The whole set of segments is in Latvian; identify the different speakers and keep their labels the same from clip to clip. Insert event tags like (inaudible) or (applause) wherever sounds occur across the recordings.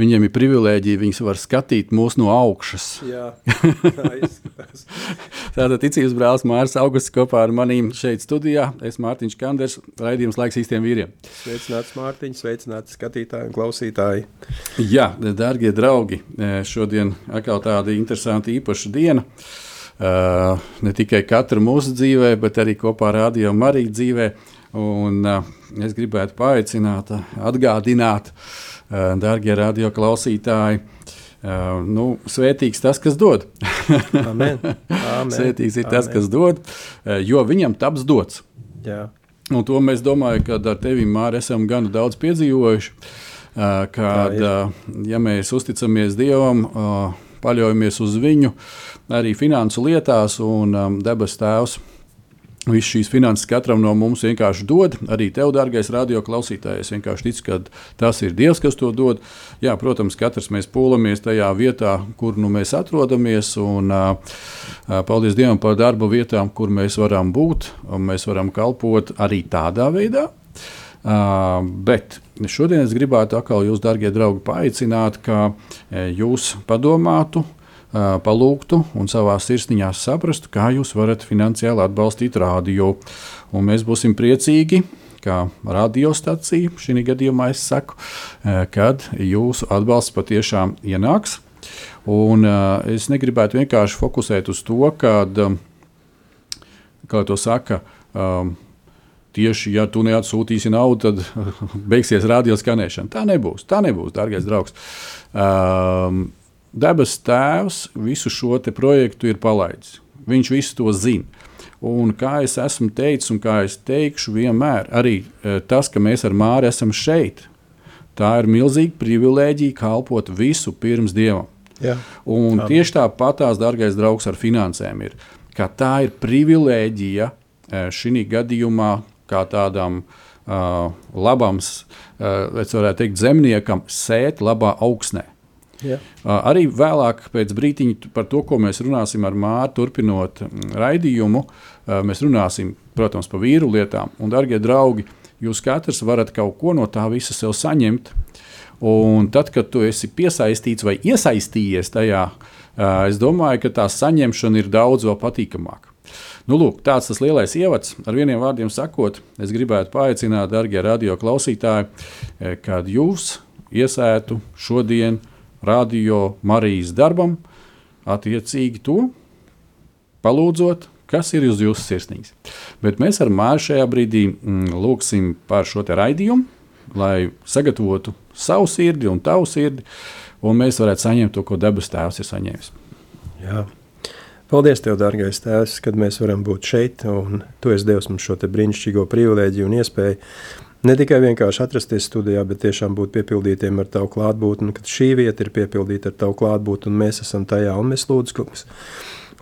Speaker 1: viņiem ir privilēģija, viņas var skatīt mūs no augšas.
Speaker 2: Jā, (laughs) tā izskatās.
Speaker 1: Tātad ticības brālis Mārcis Augusts kopā ar maniem šeit studijā. Es Mārtiņš Kanders, raidījums laiks īstiem vīriem.
Speaker 2: Sveicināts Mārtiņš, sveicināti skatītāji un klausītāji.
Speaker 1: Jā, darbie draugi, e, šodien atkal tāda interesanta īpaša diena. Uh, ne tikai katra mūsu dzīvē, bet arī kopā ar Radio Mariju dzīvē. Un, uh, es gribētu paaicināt, atgādināt, uh, darbie radio klausītāji, uh, nu, svētīgs tas, kas dod. (laughs)
Speaker 2: Amen. Amen.
Speaker 1: Svētīgs ir tas,
Speaker 2: Amen.
Speaker 1: kas dod, uh, jo viņam taps dots.
Speaker 2: Jā,
Speaker 1: Un to mēs domājam, ka ar tevi Mārķis esam gan daudz piedzīvojuši. Kad, ja mēs uzticamies Dievam, paļaujamies uz Viņu arī finansu lietās, un debes Tēvs Visu šīs finanses katram no mums vienkārši dod. Arī tev, dārgais radioklausītājs, es vienkārši ticu, ka tas ir Dievs, kas to dod. Jā, protams, katrs mēs pūlamies tajā vietā, kur nu mēs atrodamies. Un, paldies Dievam par darba vietām, kur mēs varam būt un mēs varam kalpot arī tādā veidā. Uh, bet šodien es gribētu atkal jūs, darbie draugi, paaicināt, ka jūs padomātu, uh, palūgtu un savā sirsniņā saprastu, kā jūs varat finansiāli atbalstīt rādio. Un mēs būsim priecīgi, kā radiostacija, šī gadījumā es saku, kad jūsu atbalsts patiešām ienāks. Un, es negribētu vienkārši fokusēt uz to, kad, kā to saka, tieši ja tu neatsūtīsi naudu, tad beigsies radioskanēšana. Tā nebūs, tā nebūs, dārgais draugs. Um, Debes Tēvs visu šo projektu ir palaidis. Viņš visu to zina. Un kā es esmu teicis, un kā es teikšu, vienmēr arī eh, tas, ka mēs ar Māri esam šeit, tā ir milzīga privilēģija kalpot visu pirms Dievam.
Speaker 2: jā.
Speaker 1: Un tieši tāpatās, dārgais draugs, ar finansēm ir, tā ir privilēģija eh, šī gadījumā, kā tādam uh, labam, uh, es varētu teikt, zemniekam, sēt labā augsnē.
Speaker 2: Jā.
Speaker 1: Uh, arī vēlāk, pēc brīdiņa, par to, ko mēs runāsim ar Māru, turpinot mm, raidījumu, uh, mēs runāsim, protams, par vīru lietām. Un, darbie draugi, jūs katrs varat kaut ko no tā visa sev saņemt. Un tad, kad tu esi piesaistīts vai iesaistījies tajā, uh, es domāju, ka tā saņemšana ir daudz vēl patīkamāka. Nu, lūk, tāds tas lielais ievads. Ar vieniem vārdiem sakot, es gribētu paaicināt, darbie radio klausītāji, eh, kad jūs iesētu šodien radio Marijas darbam, attiecīgi to palūdzot, kas ir uz jūsu sirsnīs. Bet mēs ar Māru šajā brīdī mm, lūgsim par šo raidījumu, lai sagatavotu savu sirdi un tavu sirdi, un mēs varētu saņemt to, ko debes tēvs ir saņēmis.
Speaker 2: jā. Paldies, Tev, dārgais Tēvs, kad mēs varam būt šeit. un Tu esi devis mums šo brīnišķīgo privilēģiju un iespēju ne tikai vienkārši atrasties studijā, bet tiešām būt piepildītiem ar Tavu klātbūtni, kad šī vieta ir piepildīta ar Tavu klātbūtni, un mēs esam tajā, un mēs lūdzu, kungs,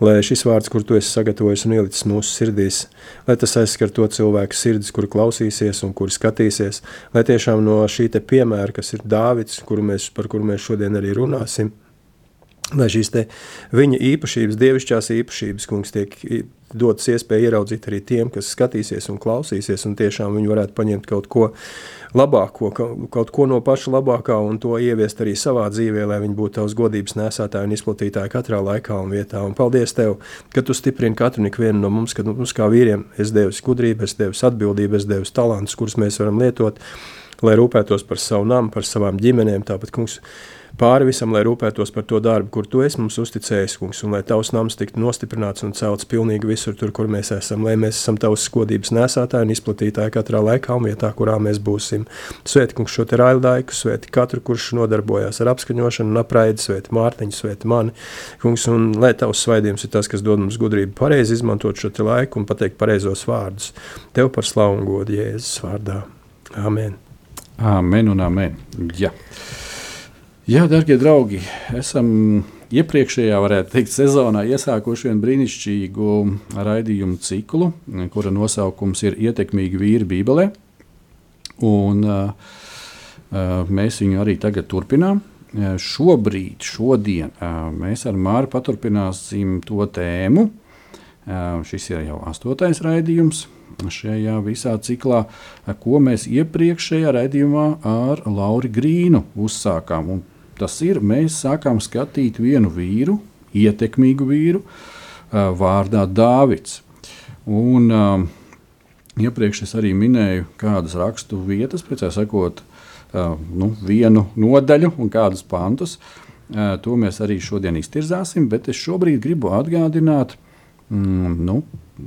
Speaker 2: lai šis vārds, kur Tu esi sagatavojis un ielicis mūsu sirdīs, lai tas aizskar to cilvēku sirdis, kuri klausīsies un kuri skatīsies, lai tiešām no šī piemēra, kas ir Dāvids, kuru mēs, par kuru mēs šodien arī runāsim, lai šīs viņa īpašības, dievišķās īpašības, kungs, tiek dotas iespēja ieraudzīt arī tiem, kas skatīsies un klausīsies, un tiešām viņi varētu paņemt kaut ko labāko, ka- kaut ko no paša labākā un to ieviest arī savā dzīvē, lai viņi būtu tavs godības nesētāji un izplatītāji katrā laikā un vietā. Un paldies Tev, ka Tu stiprini katru un ikvienu no mums, ka mums kā vīriem es devis gudrību, es devis atbildību, es devis talantus, kurus mēs varam lietot, lai rūpētos par savu namu, par savām ģimenēm. Tāpat, kungs, pāri visam, lai rūpētos par to darbu, kur tu esi mums uzticējis, kungs, un lai tavs nams tiktu nostiprināts un celts pilnīgi visur, tur, kur mēs esam, lai mēs esam tavs skodības nesātāji un izplatītāji katrā laikā un vietā, kurā mēs būsim. Svēti, kungs, šo te raidlaiku, svēti katru, kurš nodarbojās ar apskaņošanu un apraidi, svēti Mārtiņu, svēti mani, kungs, un lai tavs svaidījums ir tas, kas dod mums gudrību pareizi izmantot šo laiku un pateikt pareizos vārdus. Tev par slavu un godu Jēzus vārdā. Amen.
Speaker 1: Amen un amen. Ja. Jā, darbie draugi, esam iepriekšējā, varētu teikt, sezonā iesākuši vienu brīnišķīgu raidījumu ciklu, kura nosaukums ir Ietekmīgi vīri Bībelē. Un, uh, mēs viņu arī tagad turpinām. Šobrīd, šodien, uh, mēs ar Māru paturpināsim to tēmu. Uh, šis ir jau astotais raidījums šajā visā ciklā, ko mēs iepriekšējā raidījumā ar Lauru Grīnu uzsākām. Un Tas ir, mēs sākām skatīt vienu vīru, ietekmīgu vīru, vārdā Dāvids. Un, iepriekš es arī minēju, kādas rakstu vietas, precīzāk sakot, nu, vienu nodaļu un kādus pantus. To mēs arī šodien iztirzāsim, bet es šobrīd gribu atgādināt mm, nu,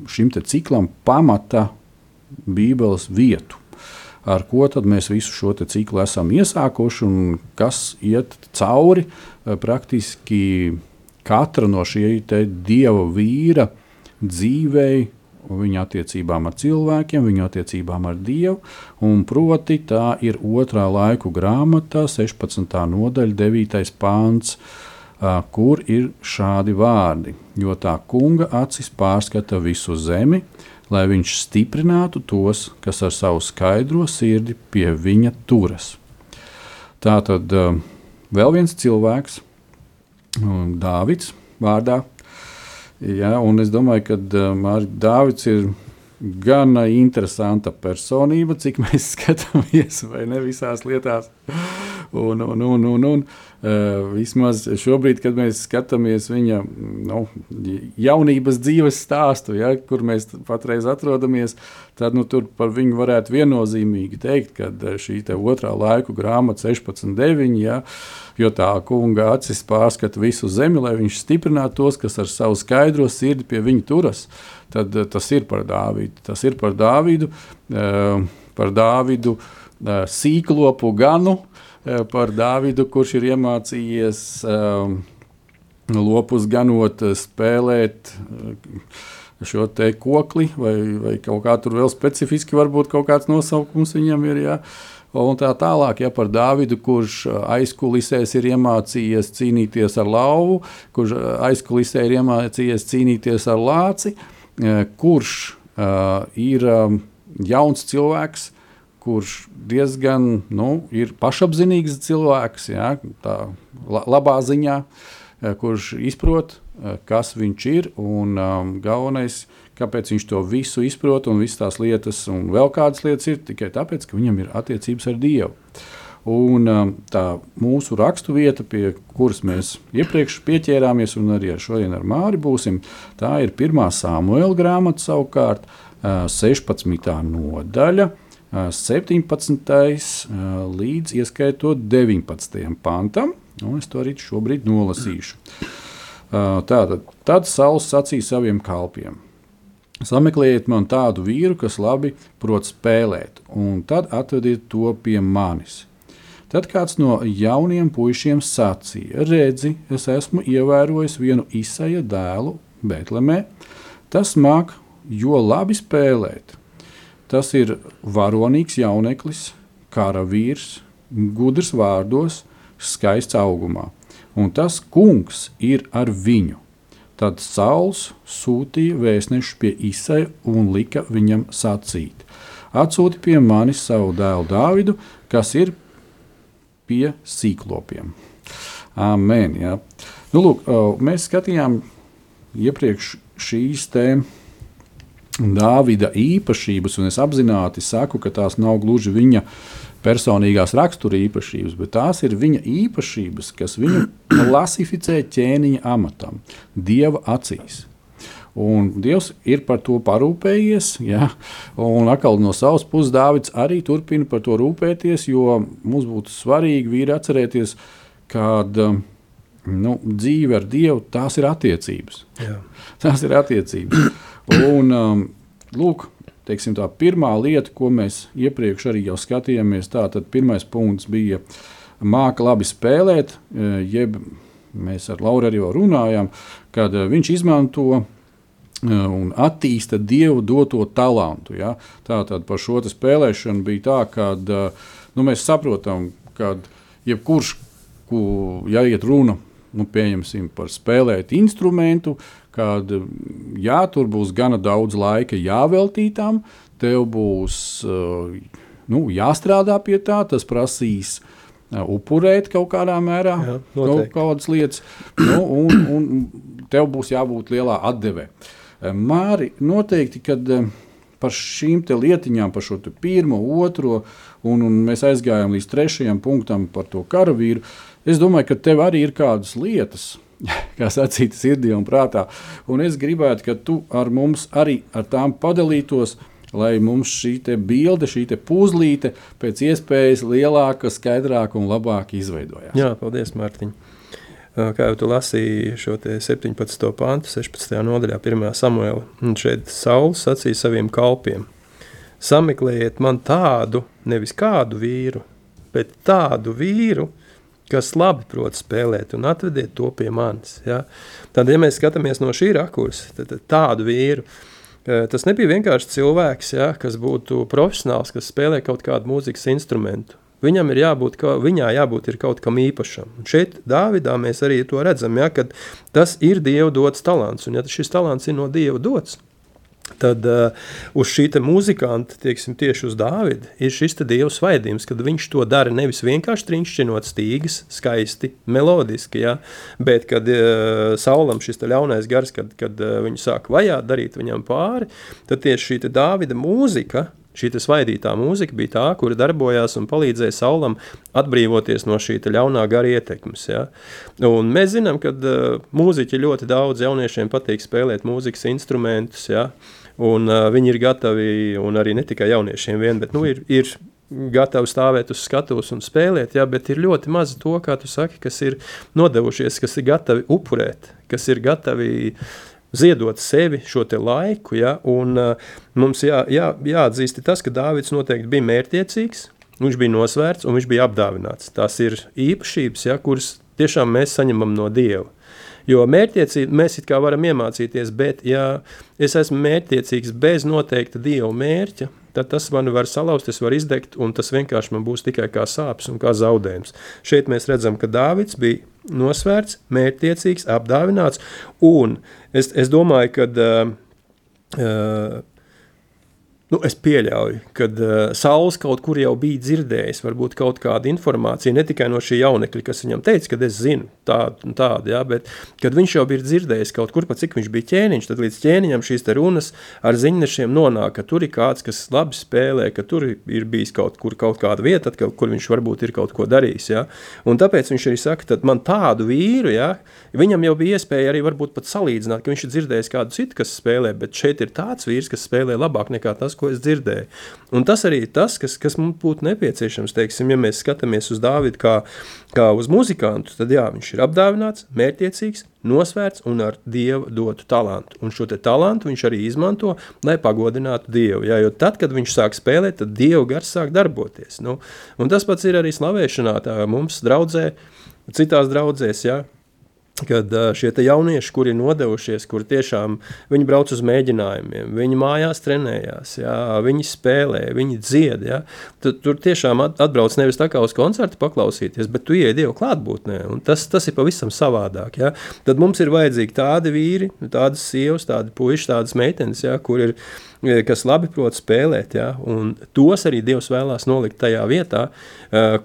Speaker 1: šim ciklam pamata Bībeles vietu ar ko mēs visu šo ciklu esam iesākuši un kas iet cauri eh, praktiski katra no šiem dieva vīra dzīvei. Viņa attiecībām ar cilvēkiem, viņa attiecībām ar Dievu. Proti, tā ir otrā laiku grāmatā, 16. nodaļa, 9. pāns, kur ir šādi vārdi. Jo tā kunga acis pārskata visu zemi, lai viņš stiprinātu tos, kas ar savu skaidro sirdi pie viņa turas. Tā tad uh, vēl viens cilvēks, uh, Dāvids, vārdā. Ja, es domāju, ka uh, Dāvids ir gana interesanta personība, cik mēs (laughs) skatāmies, vai ne visās lietās. Un, un, un, un, un, uh, vismaz šobrīd, kad mēs skatāmies viņa nu, jaunības dzīves stāstu, ja, kur mēs patreiz atrodamies, tad nu, tur par viņu varētu viennozīmīgi teikt, ka eh, šī otrā laiku grāmata 16.9. Ja, jo tā kunga acis pārskata visu zemi, lai viņš stiprinātu tos, kas ar savu skaidro sirdi pie viņa turas. Tad uh, tas ir par Dāvidu. Tas ir par Dāvidu, uh, par Dāvidu uh, sīklopu ganu, Eh, par Dāvidu, kurš ir iemācījies um, lopus ganot, eh, spēlēt šo te kokli, vai, vai kaut kā tur vēl specifiski, varbūt kaut kāds nosaukums viņam ir. Jā. Un tā tālāk, ja par Dāvidu, kurš aizkulisēs ir iemācījies cīnīties ar lauvu, kurš aizkulisē ir iemācījies cīnīties ar lāci, kurš uh, ir um, jauns cilvēks, kurš diezgan nu, ir pašapziņīgs cilvēks, jā, tā labā ziņā, e, kurš izprot, e, kas viņš ir un um, galvenais, kāpēc viņš to visu izprot un visas tās lietas, un vēl kādas lietas ir tikai tāpēc, ka viņam ir attiecības ar Dievu. Un, um, tā mūsu raksturvieta, pie kuras mēs iepriekš pieķērāmies, un arī ar šodien ar Māri būsim, tā ir 1. Samuēlā grāmata, savukārt 16. E, nodaļa. 17. līdz ieskaitot 19. pantam, un es to arī šobrīd nolasīšu. Tātad, tad Sauls sacīja saviem kalpiem: Sameklējiet man tādu vīru, kas labi prot spēlēt, un tad atvediet to pie manis. Tad kāds no jauniem puišiem sacīja: Redzi, es esmu ievērojis vienu izsaja dēlu Betlemē. Tas māk jo labi spēlēt Tas ir varonīgs jauneklis, kara vīrs, gudrs vārdos, skaists augumā. Un tas kungs ir ar viņu. Tad Sauls sūtīja vēstnešu pie Isai un lika viņam sacīt: Atsūti pie manis savu dēlu Dāvidu, kas ir pie sīklopiem. Amen. Jā. Nu, lūk, mēs skatījām iepriekš šīs tēmas Dāvida īpašības, un es apzināti saku, ka tās nav gluži viņa personīgās rakstura īpašības, bet tās ir viņa īpašības, kas viņu (clears throat) klasificē ķēniņa amatam, dieva acīs. Un Dievs ir par to parūpējies. Ja? Un atkal no savas puses Dārvids arī turpina par to rūpēties, jo mums būtu svarīgi vīri atcerēties, ka nu, dzīve ar Dievu tās ir attiecības. Jā. Tās ir attiecības. Un, um, lūk, teiksim, tā pirmā lieta, ko mēs iepriekš arī jau skatījāmies, tā tad pirmais punkts bija māca labi spēlēt, e, jeb mēs ar Lauru arī runājām, kad e, viņš izmanto e, un attīsta dievu doto talantu. Ja? Tātad par šo spēlēšanu bija tā, ka nu, mēs saprotam, ka jebkurš, ku, ja iet runa nu, par spēlēt instrumentu, kad jā, tur būs gana daudz laika jāveltītām, tev būs nu, jāstrādā pie tā, tas prasīs upurēt kaut kādā mērā Jā, kaut kādas lietas, nu, un, un tev būs jābūt lielā atdevē. Māri noteikti, kad par šīm lietiņām, par šo pirmo, otro, un, un mēs aizgājām līdz trešajam punktam par to karavīru, es domāju, ka tev arī ir kādas lietas, (laughs) kā sacīt, sirdī un prātā. Un es gribētu, ka tu ar mums arī ar tām padalītos, lai mums šī bilde, šī puzlīte pēc iespējas lielāka, skaidrāka un labāka izveidojās.
Speaker 2: Jā, paldies, Mārtiņ. Kā jau tu lasīji šo 17. pāntu, 16. nodaļā, 1. samuēlā, šeit Sauls sacīja saviem kalpiem: Sameklējiet man tādu, nevis kādu vīru, bet tādu vīru, kas labi prot spēlēt, un atvediet to pie manis. Ja? Tad, ja mēs skatāmies no šī rakursa, tad, tādu vīru, tas nebija vienkārši cilvēks, ja, kas būtu profesionāls, kas spēlē kaut kādu mūzikas instrumentu. Viņam ir jābūt, ka, viņā jābūt kaut kam īpašam. Un šeit, Dāvidā, mēs arī to redzam, ja, ka tas ir Dieva dots talants. Un, ja šis talants ir no Dieva dots, tad uh, uz šī muzikanta, tieksim, tieši uz Dāvida, ir šis dieva svaidījums, kad viņš to dara nevis vienkārši trinkšķinot stīgas, skaisti, melodiski, ja, bet kad uh, saulam šis ļaunais gars, kad, kad uh, viņu sāk vajāt, darīt viņam pāri, tad tieši šī Dāvida mūzika, Šī svaidītā mūzika bija tā, kura darbojās un palīdzēja Saulam atbrīvoties no šī ļaunā gara ietekmes. Ja? Un mēs zinām, ka uh, mūziķi ļoti daudz jauniešiem patīk spēlēt mūzikas instrumentus. Ja? Un, uh, viņi ir gatavi, un arī ne tikai jauniešiem, vien, bet nu, ir, ir gatavi stāvēt uz skatuves un spēlēt, jā, bet ir ļoti maz to, kā tu saki, kas ir nodevušies, kas ir gatavi upurēt, kas ir gatavi ziedot sevi šo laiku. Ja, un, uh, mums jā, jā, jāatzīst tas, ka Dārvids noteikti bija mērķiecīgs, viņš bija nosvērts un viņš bija apdāvināts. Tās ir īpašības, ja, kuras tiešām mēs saņemam no Dieva. Jo mērķtiecība mēs it kā varam iemācīties, bet ja es esmu mērķtiecīgs bez noteikta dieva mērķa, tad tas man var salauzt, es varu izdegt, un tas vienkārši man būs tikai kā sāpes un kā zaudējums. Šeit mēs redzam, ka Dāvids bija nosvērts, mērķtiecīgs, apdāvināts, un es, es domāju, ka uh, uh, Nu, es pieļauju, ka uh, Sauls kaut kur jau bija dzirdējis, varbūt kaut kādu informāciju, ne tikai no šī jaunekļa, kas viņam teica, ka es zinu tādu un tādu, ja, bet kad viņš jau bija dzirdējis kaut kur, pa cik viņš bija ķēniņš, tad līdz ķēniņam šīs runas ar ziņnešiem nonāk, ka tur ir kāds, kas labi spēlē, ka tur ir bijis kaut kur kaut kāda vieta, atkal, kur viņš varbūt ir kaut ko darījis. Ja. Un tāpēc viņš arī saka, tad man tādu vīru, ja, viņam jau bija iespēja arī varbūt pat salīdzināt, ka viņš ir dzirdējis kādu citu, kas spēlē, bet šeit ir tāds vīrs, kas spēlē labāk nekā tas, ko es dzirdēju. Un tas arī ir tas, kas, kas mums būtu nepieciešams. Teiksim, ja mēs skatāmies uz Dāvidu kā, kā uz muzikantu, tad jā, viņš ir apdāvināts, mērķiecīgs, nosvērts un ar dievu dotu talantu. Un šo talantu viņš arī izmanto, lai pagodinātu dievu. Jā, jo tad, kad viņš sāk spēlēt, tad dievu gars sāk darboties. Nu, un tas pats ir arī slavēšanā. Tā mums draudzē, citās draudzēs. Jā, kad šie jaunieši, kuri nodevušies, kuri tiešām viņi brauc uz mēģinājumiem, viņi mājās trenējās, jā, viņi spēlē, viņi dzied. Jā, tad, tur tiešām atbrauc nevis tā kā uz koncertu paklausīties, bet tu ienāc Dievu klātbūtnē. Tas, tas ir pavisam savādāk. Jā. Tad mums ir vajadzīgi tādi vīri, tādas sievas, tādi puiši, tādas meitenes, jā, kur ir kas labi prot spēlēt, ja, un tos arī Dievs vēlās nolikt tajā vietā,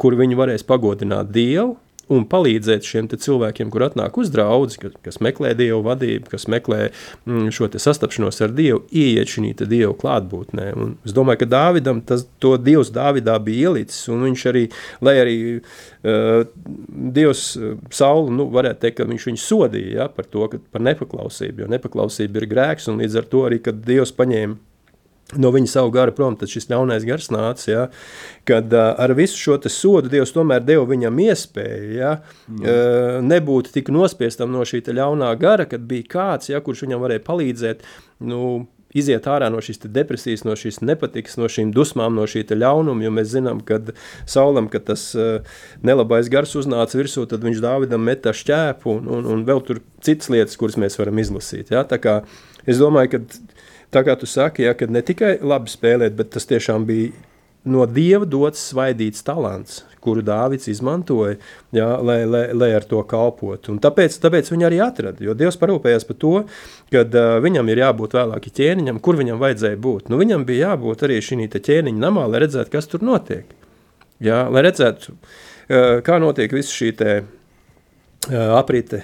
Speaker 2: kur viņi varēs pagodināt Dievu, un palīdzēt šiem cilvēkiem, kur atnāk uz draugu, kas, kas meklē dievu vadību, kas meklē mm, šo sastapšanos ar dievu, ieiet šī dievu klātbūtnē. Un es domāju, ka Dāvidam tas dievs Dāvidā bija ielicis, un viņš arī, lai arī uh, dievs Saulu, nu, varētu teikt, ka viņš viņu sodīja ja, par to, ka, par nepaklausību, jo nepaklausība ir grēks, un līdz ar to arī, kad dievs paņēma no viņa savu garu prom, tad šis ļaunais gars nāca. Ja, kad uh, ar visu šo sodu Dievs tomēr deva viņam iespēju ja, mm. uh, nebūt tik nospiestam no šī ļaunā gara, kad bija kāds, ja, kurš viņam varēja palīdzēt. Nu, Iziet ārā no šīs depresijas, no šīs nepatikas, no šīm dusmām, no šī ļaunuma. Jo mēs zinām, ka Saulam, kad tas uh, nelabais gars uznāca virsū, tad viņš Dāvidam metā šķēpu un, un, un vēl tur citas lietas, kuras mēs varam izlasīt. Ja? Tā kā es domāju, ka Tā kā tu saki, ja, ka ne tikai labi spēlēt, bet tas tiešām bija no dieva dots svaidīts talants, kuru Dāvids izmantoja, ja, lai, lai, lai ar to kalpotu. Un tāpēc, tāpēc viņi arī atrada, jo Dievs parūpējās par to, ka uh, viņam ir jābūt vēlāk ķēniņam, kur viņam vajadzēja būt. Nu, viņam bija jābūt arī šī ķēniņa namā, lai redzētu, kas tur notiek. Ja, lai redzētu, uh, kā notiek viss šī te, uh, aprite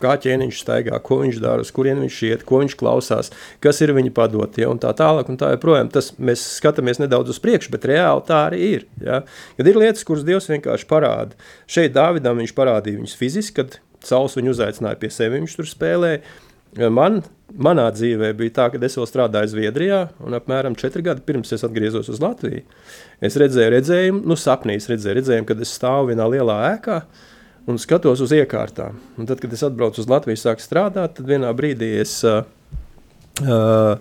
Speaker 2: kā ķēniņš staigā, ko viņš dara, uz kurien viņš iet, ko viņš klausās, kas ir viņa padotie un tā tālāk. Un tā joprojām tas mēs skatāmies nedaudz uz priekšu, bet reāli tā arī ir. Ja? Kad ir lietas, kuras Dievs vienkārši parāda. Šeit Dāvidam viņš parādīja viņus fiziski, kad Sauls viņu uzaicināja pie sevis, viņš tur spēlēja. Man, manā dzīvē bija tā, ka es vēl strādāju Zviedrijā, un apmēram četri gadi pirms es atgriezos uz Latviju. Es redzēju, redzējumu, nu, sapnīs redzēju, redzējumu, kad es stāvu vienā lielā ēkā, uh, un skatos uz iekārtām. Un tad, kad es atbraucu uz Latviju, sāku strādāt, tad vienā brīdī es. Uh, uh,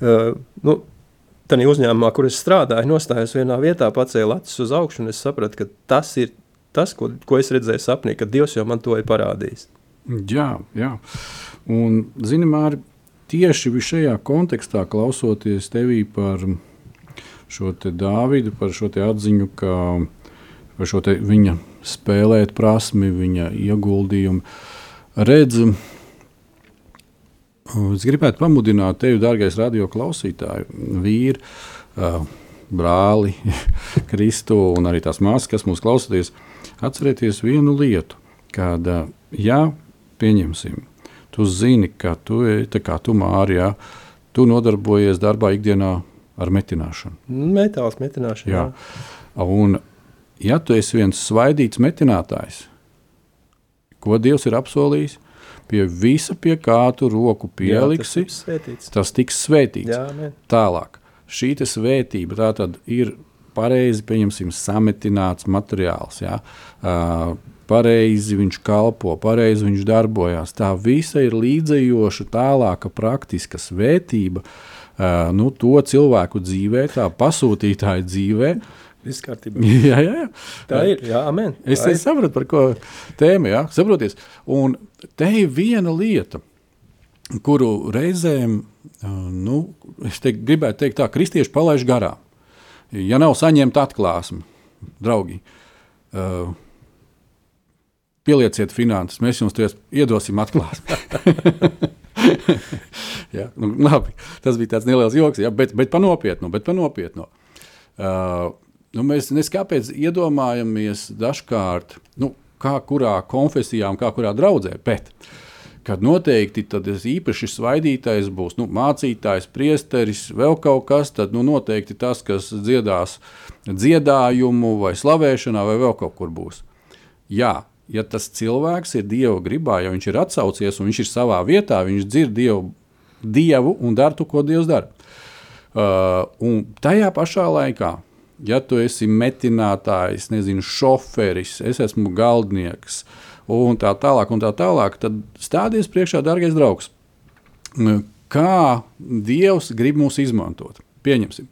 Speaker 2: uh, nu, Tajā uzņēmumā, kur es strādāju, nostājos vienā vietā, pacēlu acis uz augšu, un es sapratu, ka tas ir tas, ko, ko es redzēju sapnī, ka Dievs jau man to ir parādījis.
Speaker 1: Jā, jā. un zinām, arī tieši šajā kontekstā, klausoties tevī par šo Dāvidu, par šo atziņu, ka par šo viņa spēlēt prasmi, viņa ieguldījumu. Redz, es gribētu pamudināt tevi, dārgais radio klausītāji, vīri, brāli, (laughs) Kristu un arī tās māsas, kas mūs klausāties, atcerieties vienu lietu, kad, ja pieņemsim, tu zini, ka tu, kā tu Mārijā, tu nodarbojies darbā ikdienā ar metināšanu.
Speaker 2: Metāls metināšana. Jā.
Speaker 1: jā. Un ja tu esi viens svaidīts metinātājs, ko Dievs ir apsolījis, pie visa, pie kā tu roku pieliksi,
Speaker 2: Jā, tas,
Speaker 1: tas tiks svētīts. Jā, ne. Tālāk, šī svētība tā tad ir pareizi, pieņemsim, sametināts materiāls. Ja? Uh, pareizi viņš kalpo, pareizi viņš darbojās. Tā visa ir līdzējoša, tālāka praktiska svētība uh, nu, to cilvēku dzīvē, tā pasūtītāja dzīvē.
Speaker 2: Viss kārtībā. (laughs)
Speaker 1: jā, jā, jā.
Speaker 2: Tā ir. Jā, amen.
Speaker 1: Es, es saprotu, par ko tēma ir. Saproties. Un te ir viena lieta, kuru reizēm, nu, es te gribētu teikt, tā kristieši palaiž garām. Ja nav saņemta atklāsme, draugi, uh, pielieciet finanses, mēs jums iedosim atklāsmi. (laughs) jā, nu, labi, tas bija tāds neliels joks, jā, bet, bet pa nopietnu. Bet pa nopietnu. Uh, nu, mēs neskāpēc iedomājamies dažkārt, nu, kā kurā konfesijā un kā kurā draudzē. Bet, kad noteikti tas īpaši svaidītais būs nu, mācītājs, priesteris, vēl kaut kas, tad nu, noteikti tas, kas dziedās dziedājumu vai slavēšanā, vai vēl kaut kur būs. Jā, ja tas cilvēks ir Dieva gribā, ja viņš ir atsaucies un viņš ir savā vietā, viņš dzird Dievu, dievu un dara to, ko Dievs dara. Uh, un tajā pašā laikā ja tu esi metinātājs, nezinu, šoferis, es esmu galdnieks, un tā tālāk, un tā tālāk, tad stādies priekšā, dārgais draugs. Kā Dievs grib mūs izmantot? Pieņemsim.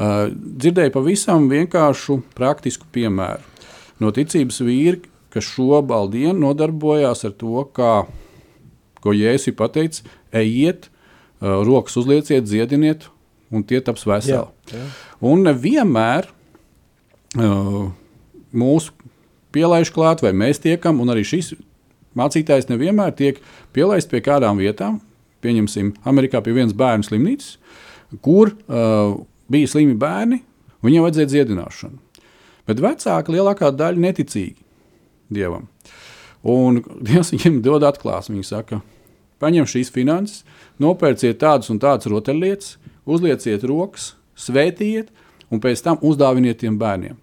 Speaker 1: Uh, dzirdēju pavisam vienkāršu praktisku piemēru. No ticības vīri, kas šobrīd nodarbojās ar to, kā, ko Jēzus ir pateicis, ejiet, uh, rokas uzlieciet, dziediniet, un tie taps veseli. Jā, jā. Un nevienmēr uh, mūsu pielaiž klāt, vai mēs tiekam, un arī šis mācītājs nevienmēr tiek pielaists pie kādām vietām. Pieņemsim, Amerikā pie vienas bērnu slimnīcas, kur uh, bija slimi bērni, viņiem vajadzēja dziedināšanu. Bet vecāki lielākā daļa neticīgi. dievam. Un (laughs) Dievs viņam dod atklāsmi. Viņš saka, paņem šīs finanses, nopērciet tādas un tādas rotaļlietas, uzlieciet rokas, svētījiet, un pēc tam uzdāviniet tiem bērniem.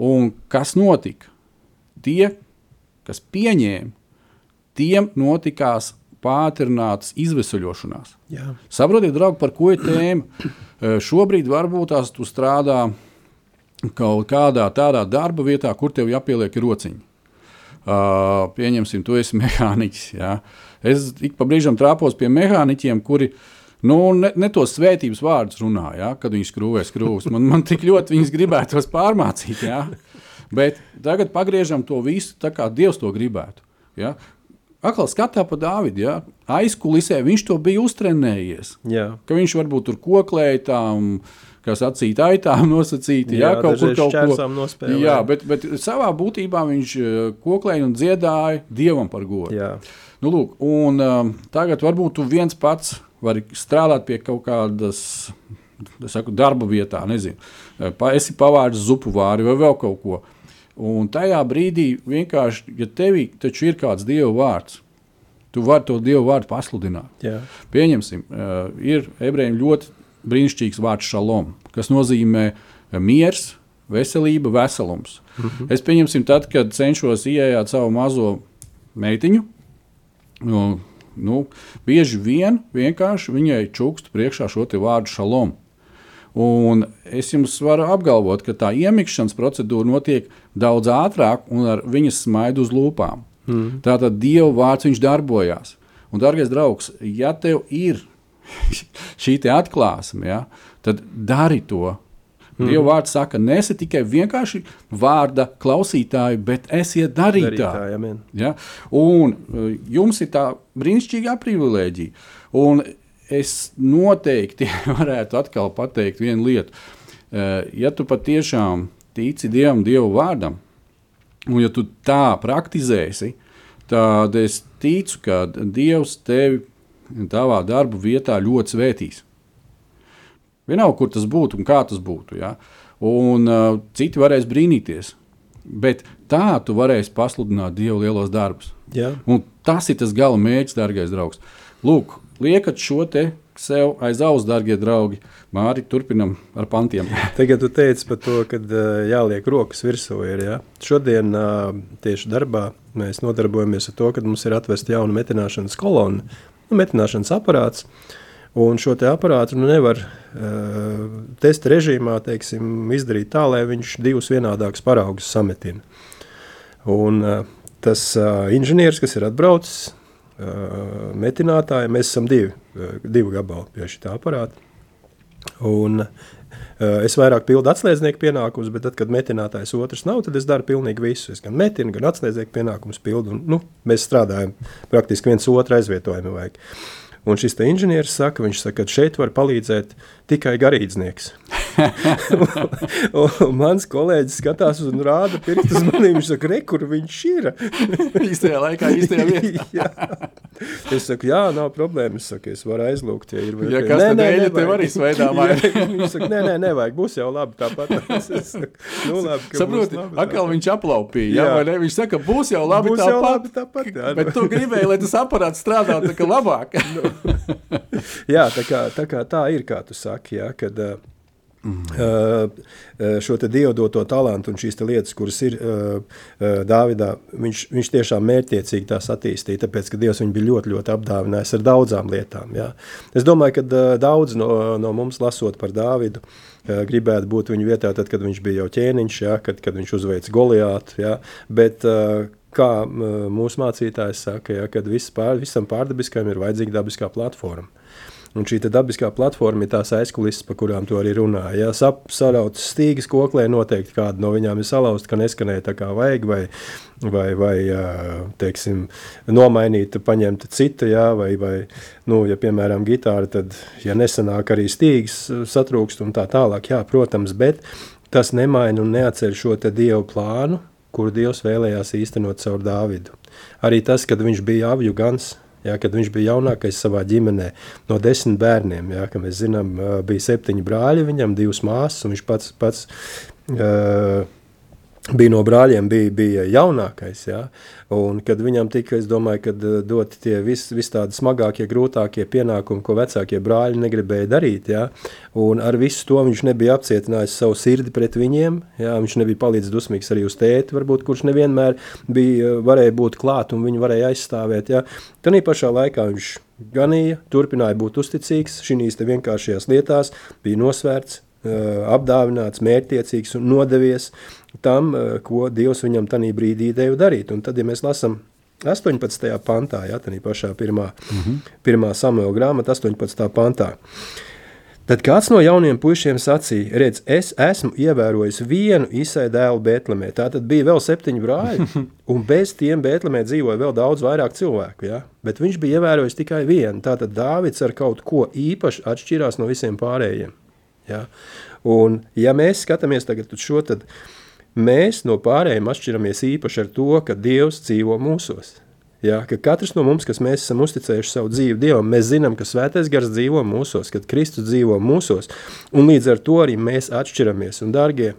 Speaker 1: Un kas notika? Tie, kas pieņēma, tiem notikās pātrinātas izvesaļošanās.
Speaker 2: Jā.
Speaker 1: Saprotiet, draugi, par ko ir tēma? (clears throat) Eh, Šobrīd varbūt tās tu strādā kaut kādā tādā darba vietā, kur tev jāpieliek rociņi. Uh, pieņemsim, tu esi (laughs) mehāniķis. Ja? Es ik pa brīžam trāpos pie mehāniķiem, kuri nu, ne, ne tos svētības vārdus runā, ja? kad viņi skrūvē skrūves. Man, man tik ļoti viņas gribētos pārmācīt. Ja? Bet tagad pagriežam to visu tā, kā Dievs to gribētu. Ja? Atkal skatā pa Dāvidu. Ja? Aizkulisē viņš to bija uztrenējies.
Speaker 2: Jā.
Speaker 1: Ka viņš varbūt tur koklēja tām, kā sacīt, aitām nosacīti. Jā,
Speaker 2: Jā,
Speaker 1: kaut kur kaut ko.
Speaker 2: šķērsām nospēlē.
Speaker 1: Jā, bet, bet savā būtībā viņš eh, koklēja un dziedāja Dievam par godu.
Speaker 2: Jā.
Speaker 1: Nu, lūk, un, um, tagad varbūt tu viens pats vari strādāt pie kaut kādas es saku, darba vietā, nezinu, pa, esi pavārdis zupu vāri vai vēl kaut ko. Un tajā brīdī vienkārši, ja tevī taču ir kāds dievu vārds, tu vari to dievu vārdu pasludināt.
Speaker 2: Jā.
Speaker 1: Pieņemsim, ir ebrejiem ļoti brīnišķīgs vārds šalom, kas nozīmē miers, veselība, veselums. Mm -hmm. Es pieņemsim, tad, kad cenšos ienākt savu mazo meitiņu. Nu, nu, bieži vien vienkārši viņai čukst priekšā šo vārdu šalom. Un es jums varu apgalvot, ka tā iemikšanas procedūra notiek daudz ātrāk un ar viņas smaidu uz lūpām. Mm. Tātad Dieva vārds viņš darbojās. Un, darbais draugs, ja tev ir (laughs) šī atklāsme, ja, tad dari to. Mm. Dieva vārds saka, nesi tikai vienkārši vārda klausītāji, bet esiet darītāji.
Speaker 2: Darītāji.
Speaker 1: Ja? Un uh, jums ir tā brīnišķīgā privilēģija. Un es noteikti (laughs) varētu atkal pateikt vienu lietu. Uh, Ja tu patiešām tici Dievam, Dieva vārdam, un ja tu tā praktizēsi, tad es ticu, ka Dievs tevi tavā darba vietā ļoti svētīs. Vienalga, kur tas būtu un kā tas būtu. Ja? Un uh, citi varēs brīnīties. Bet tā tu varēsi pasludināt Dievu lielos darbus.
Speaker 2: Jā.
Speaker 1: Un tas ir tas gala mērķis, dārgais draugs. Lūk, liekat šo te sev aiz auss, darbie draugi. Māri, turpinam ar pantiem. (laughs)
Speaker 2: Tagad jūs teicāt par to, ka uh, jāliek rokas virsū. Ir, ja? Šodien uh, tieši darbā mēs nodarbojamies ar to, ka mums ir atvesta jauna metināšanas kolona, nu, metināšanas aparāts. Un šo aparātu nu, nevar uh, testa režīmā teiksim, izdarīt tā, lai viņš divus vienādākus paraugus sametina. Un, uh, tas uh, inženieris, kas ir atbraucis, uh, metinātāji, mēs esam divi, uh, divi gabali pie šī aparāta. Un, es vairāk pildu atslēdznieku pienākumus, bet tad, kad metinātājs otrs nav, tad es daru pilnīgi visu. Es gan metinu, gan atslēdznieku pienākumus pildu. Un, nu, mēs strādājam praktiski viens otru aizvietojumu. Vajag. Un šis inženieris saka, viņš saka, ka šeit var palīdzēt tikai garīdznieks. (laughs) un, mans kolēģis skatās un rāda pirkstu uz maniem. Viņš saka, re, kur viņš ir. (laughs)
Speaker 1: īstajā laikā, īstajā vietā. (laughs)
Speaker 2: Es saku, jā, nav problēmas. Es, saku, es varu aizlūgt, ja ir
Speaker 1: Ja kas tad eļļa tev arī ir?
Speaker 2: Jā, Viņš saka, nē, nē, nevajag, būs jau labi tāpat. Es saku, nu labi, ka būs
Speaker 1: Saproti,
Speaker 2: labi
Speaker 1: atkal
Speaker 2: tāpat.
Speaker 1: viņš aplaupīja. Jā,
Speaker 2: Jā.
Speaker 1: vai ne? Viņš saka, būs jau labi
Speaker 2: Būs jau
Speaker 1: tāpat.
Speaker 2: labi tāpat, jā.
Speaker 1: Bet tu gribēji, lai tas aparāts strādā tā kā labāk.
Speaker 2: Jā, tā kā, tā kā tā ir, kā tu saki, jā, kad uh, uh, šo te dievu doto talantu un šīs lietas, kuras ir Dāvidā, viņš, viņš tiešām mērķiecīgi tās attīstīja, tāpēc, ka Dievs viņu bija ļoti, ļoti apdāvinājis ar daudzām lietām. Jā. Es domāju, ka daudz no, no mums lasot par Dāvidu, gribētu būt viņa vietā, tad, kad viņš bija jau ķēniņš, jā, kad, kad viņš uzveica Goliātu, jā, bet kā mūsu mācītājs saka, jā, kad viss pār, visam pārdabiskajam ir vajadzīga dabiskā platforma. Un šī dabiskā platforma ir tās aizkulisēs, par kurām tu arī runāji. Ja sarauts stīgas koklē, noteikti kāda no viņām ir salauzta, ka neskanēja tā kā vajag, vai, vai, vai teiksim, nomainīta, paņemta cita, jā, vai, vai nu, ja, piemēram, gitāra, tad, ja nesanāk arī stīgas satrūkst un tā tālāk, jā, protams, bet tas nemaina un neatceļ šo Dievu plānu, kuru Dievs vēlējās īstenot caur Dāvidu. Arī tas, kad viņš bija avju gans, Jā, kad viņš bija jaunākais savā ģimenē, no desmit bērniem, jā, kā mēs zinām, bija septiņi brāļi, viņam divas māsas, un viņš pats, pats uh, bija no brāļiem, bija, bija jaunākais. Ja? Un, kad viņam tika, es domāju, kad eh, dot tie visi vis tādi smagākie, grūtākie pienākumi, ko vecākie brāļi negribēja darīt. Ja? Un ar visu to viņš nebija apcietinājis savu sirdi pret viņiem. Ja? Viņš nebija palicis dusmīgs arī uz tēti, varbūt, kurš nevienmēr bija, varēja būt klāt un viņu varēja aizstāvēt. Ja? Tad pašā laikā viņš ganīja, turpināja būt uzticīgs šīs vienkāršajās lietās, bija nosvērts, eh, apdāvināts, mērķtiecīgs un nodevies tam, ko Dievs viņam tajā brīdī deva darīt. Un tad, ja mēs lasām 18. pantā, ja tā pašā pirmā, mm -hmm. pirmā samuēla grāmata, 18. pantā. Tad kāds no jauniem puišiem sacīja, redz, es esmu ievērojis vienu īsai dēlu Bēltlemē. Tā tad bija vēl septiņi brāļi, (laughs) un bez tiem Bēltlemē dzīvoja vēl daudz vairāk cilvēku. Ja? Bet viņš bija ievērojis tikai vienu. Tātad Dāvids ar kaut ko īpaši atšķirās no visiem pārējiem. Ja? Un ja mēs skatāmies tagad uz šo, tad Mēs no pārējiem atšķiramies īpaši ar to, ka Dievs dzīvo mūsos. Ja, ka katrs no mums, kas mēs esam uzticējuši savu dzīvi Dievam, mēs zinām, ka Svētais Gars dzīvo mūsos, kad Kristus dzīvo mūsos, un līdz ar to arī mēs atšķiramies. Un, dārgie,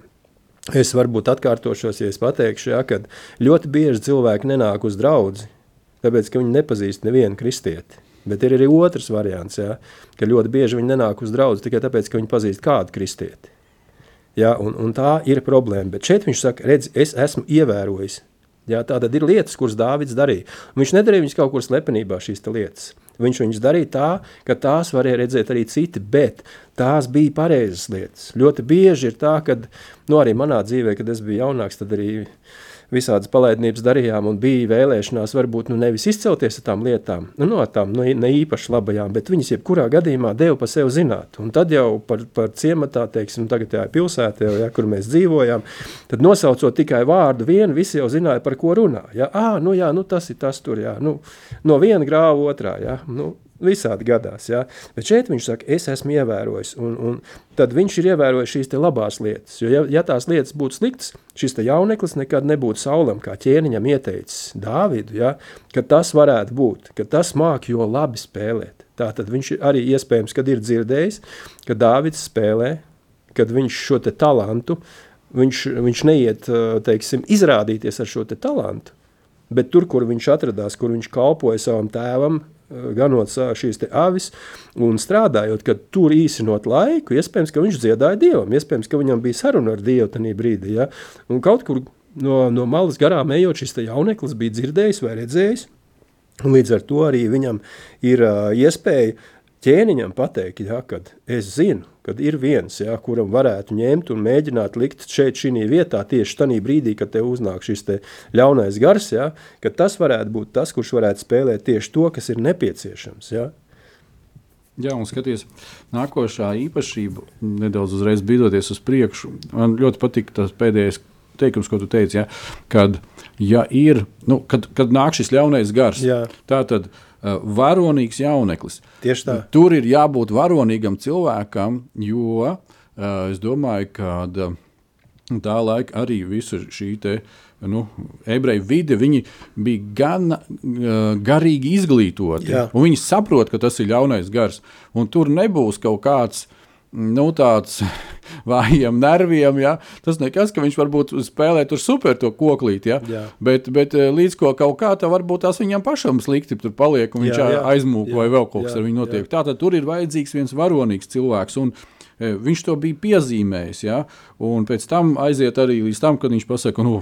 Speaker 2: es varbūt atkārtošos, ja es pateikšu, ja, ka ļoti bieži cilvēki nenāk uz draudzi, tāpēc, ka viņi nepazīst nevienu kristieti. Bet ir arī otrs variants, ja, ka ļoti bieži viņi nenāk uz draudzi tikai tāpēc, ka viņi pazīst kādu kristieti. Ja, un, un tā ir problēma. Bet šeit viņš saka, redz, es esmu ievērojis. Ja, tā tad ir lietas, kuras Dāvids darīja. Viņš nedarīja viņas kaut kur slepenībā šīs lietas. Viņš viņas darīja tā, ka tās varēja redzēt arī citi, bet tās bija pareizas lietas. Ļoti bieži ir tā, ka nu, arī manā dzīvē, kad es biju jaunāks, tad arī uh, visādas palaidnības darījām un bija vēlēšanās varbūt nu, nevis izcelties ar tām lietām, nu, no tām nu, ne īpaši labajām, bet viņas jebkurā gadījumā deva pa sevi zināt. Un tad jau par, par ciematā, teiksim, tagad tajā pilsētā, jau, ja, kur mēs dzīvojām, tad nosaucot tikai vārdu vienu, visi jau zināja, par ko runā. Ja? À, nu jā, nu tas ir tas tur, jā, nu, no viena grāva otrā, jā, nu, Visādi gadās. Ja? Bet šeit viņš saka, es esmu ievērojis. Un, un tad viņš ir ievērojis šīs labās lietas. Jo, ja, ja tās lietas būtu sliktas, šis jauneklis nekad nebūtu saulam, kā ķēniņam ieteicis Dāvidu, ja? ka tas varētu būt, ka tas māk jo labi spēlēt. Tā tad viņš arī iespējams, kad ir dzirdējis, ka Dāvids spēlē, kad viņš šo te talantu, viņš, viņš neiet, teiksim, izrādīties ar šo te talantu, bet tur, kur viņš atradās, kur viņš kalpoja savam tēvam, ganot šīs avis un strādājot, kad tur īsinot laiku, iespējams, ka viņš dziedāja Dievam, iespējams, ka viņam bija saruna ar Dievu tajā brīdī. Ja? Un kaut kur no, no malas garām ejot, šis jauneklis bija dzirdējis vai redzējis, un līdz ar to arī viņam ir uh, iespēja ķēniņam pateikt, ja, kad es zinu, kad ir viens, ja, kuram varētu ņemt un mēģināt likt šeit šī vietā tieši tajā brīdī, kad tev uznāk šis te ļaunais gars, ja, ka tas varētu būt tas, kurš varētu spēlēt tieši to, kas ir nepieciešams. Ja.
Speaker 1: Jā, un skaties, nākošā īpašība, nedaudz uzreiz bīdoties uz priekšu, man ļoti patīk tas pēdējais teikums, ko tu teici, ja, kad, ja ir, nu, kad, kad nāk šis ļaunais gars, Jā. tā tad ir varonīgs jauneklis.
Speaker 2: Tieši tā.
Speaker 1: Tur ir jābūt varonīgam cilvēkam, jo eh, es domāju, ka eh, tā laika arī visa šī te, nu, ebreju vide bija gan uh, garīgi izglītoti. Viņi saprot, ka tas ir ļaunais gars. Un tur nebūs kaut kāds uh, nu, tāds (laughs) vājiem nerviem. Ja? Tas nekas, ka viņš varbūt spēlē tur super to koklīt, ja? Jā. bet, bet eh, līdz ko kaut kā tā varbūt tās viņam pašam slikti tur paliek un viņš jā, jā. aizmūk jā, vai vēl kaut kas jā, ar viņu notiek. Tātad tur ir vajadzīgs viens varonīgs cilvēks. Un, e, Viņš to bija piezīmējis, ja? un pēc tam aiziet arī līdz tam, kad viņš pasaka, ka nu,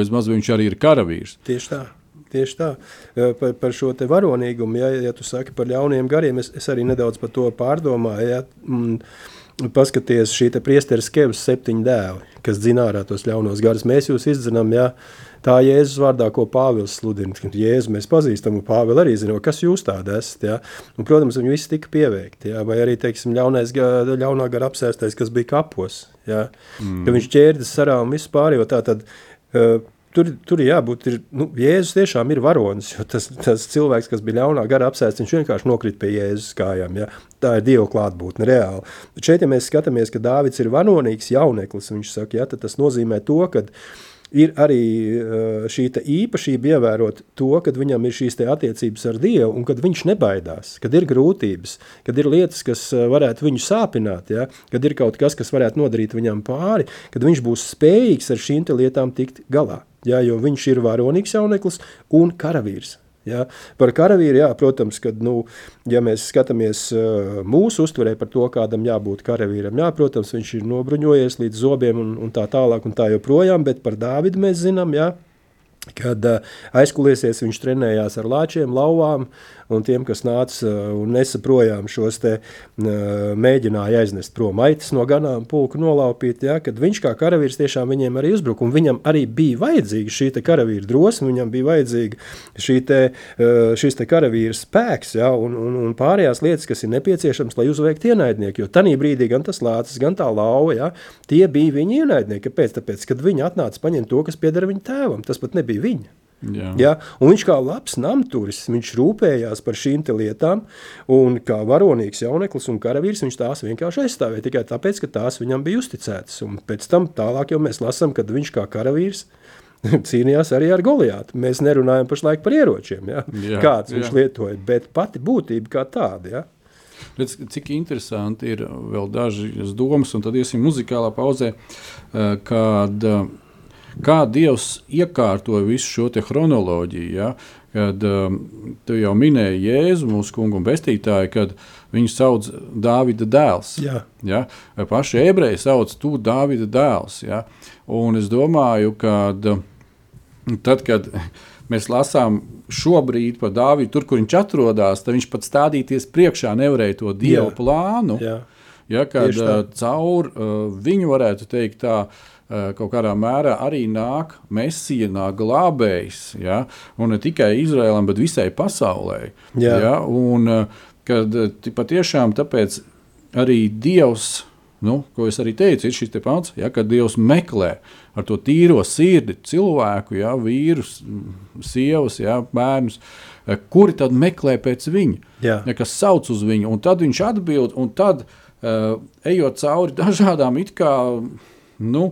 Speaker 1: bezmaz viņš arī ir karavīrs.
Speaker 2: Tieši tā. Tieši tā, par, par šo varonīgumu, ja, ja tu saki par ļauniem gariem, es, es arī nedaudz par to pārdomāju. Ja, mm, Paskaties, šī priesteris Kevs septiņi dēli, kas dzina ārā tos ļaunos garus. Mēs jūs izdzinām, ja tā Jēzus vārdā, ko Pāvils sludina. Jēzu mēs pazīstam, un Pāvils arī zina, kas jūs tādi esat. Ja? Un, protams, viņi visi tika pieveikti. Ja? Vai arī, teiksim, ļaunais, ļaunā gara apsēstais, kas bija kapos. Ja? Mm. Ka viņš ķērdas sarā un visu pārējo tā tad, uh, tur, tur jābūt, ir, nu, Jēzus tiešām ir varonis, tas, tas cilvēks, kas bija ļaunā gara apsēsts, viņš vienkārši nokrita pie Jēzus kājām, ja? tā ir Dieva klātbūtne reāli. Bet šeit, ja mēs skatāmies, ka Dāvids ir varonīgs jauneklis, viņš saka, ja, tas nozīmē to, ka ir arī uh, šī īpašība ievērot to, kad viņam ir šīs attiecības ar Dievu un kad viņš nebaidās, kad ir grūtības, kad ir lietas, kas uh, varētu viņu sāpināt, ja? kad ir kaut kas, kas varētu nodarīt viņam pāri, kad viņš būs spējīgs ar šīm lietām tikt galā. Ja? Jo viņš ir varonīgs jauneklis un karavīrs. Ja? Par karavīru, jā, protams, kad, nu, ja mēs skatāmies mūsu uztverē par to, kādam jābūt karavīram, jā, protams, viņš ir nobruņojies līdz zobiem un, un tā tālāk un tā joprojām, bet par Dāvidu mēs zinām, jā, kad uh, aizkuliesies viņš trenējās ar lāčiem, lauvām, un tiem, kas nāca uh, un nesa projām šos te uh, mēģināja aiznest prom aitas no ganām pulku nolaupīt, ja, kad viņš kā karavīrs tiešām viņiem arī uzbruka, un viņam arī bija vajadzīga šī te karavīra drosme, viņam bija vajadzīga šī te, šis te karavīra spēks, ja, un, un, un pārējās lietas, kas ir nepieciešams, lai uzveiktu ienaidnieku, jo tanī brīdī gan tas lācis, gan tā lauva, ja, tie bija viņa ienaidnieki, kāpēc? Tāpēc, kad viņi atnāca paņemt to, kas pieder viņa tēvam, tas pat nebija viņa. Jā. Ja? Un viņš kā labs namturis, viņš rūpējās par šīm lietām, un kā varonīgs jauneklis un karavīrs, viņš tās vienkārši aizstāvēja tikai tāpēc, ka tās viņam bija uzticētas. Un pēc tam tālāk jau mēs lasām, kad viņš kā karavīrs (laughs) cīnījās arī ar Goliātu. Mēs nerunājam pašlaik par ieročiem, ja? jā, kāds jā. viņš lietoja, bet pati būtība kā tāda. Ja?
Speaker 1: Redz, cik interesanti ir vēl dažas domas, un tad iesim muzikālā pauzē, eh, kad uh, kā Dievs iekārtoja visu šo chronoloģiju. Ja? Kad um, tu jau minēji Jēzu, mūsu kungu un pestītāju, kad viņu sauc Dāvida dēls. Jā. Ja? Paši ebreji sauc to Dāvida dēls. Ja? Un es domāju, ka tad, kad mēs lasām šobrīd par Dāvidu, tur, kur viņš atrodas, tad viņš pat stādīties priekšā nevarēja to dievu Jā. plānu. Jā. Ja, kad uh, caur uh, viņu varētu teikt tā, uh, kaut kādā mērā arī nāk mesija, nāk glābējs. Ja? Un ne tikai Izraēlam, bet visai pasaulē. Jā. Ja? Un, eh, kad eh, patiešām tāpēc arī Dievs. Nu, ko es arī teicu, ir šis te pants, ja, kad Dievs meklē ar to tīro sirdi cilvēku, ja, vīrus, sievas, ja, bērnus, kuri tad meklē pēc viņa, ja, kas sauc uz viņu. Un tad viņš atbild, un tad, uh, ejot cauri (laughs) dažādām it kā Nu,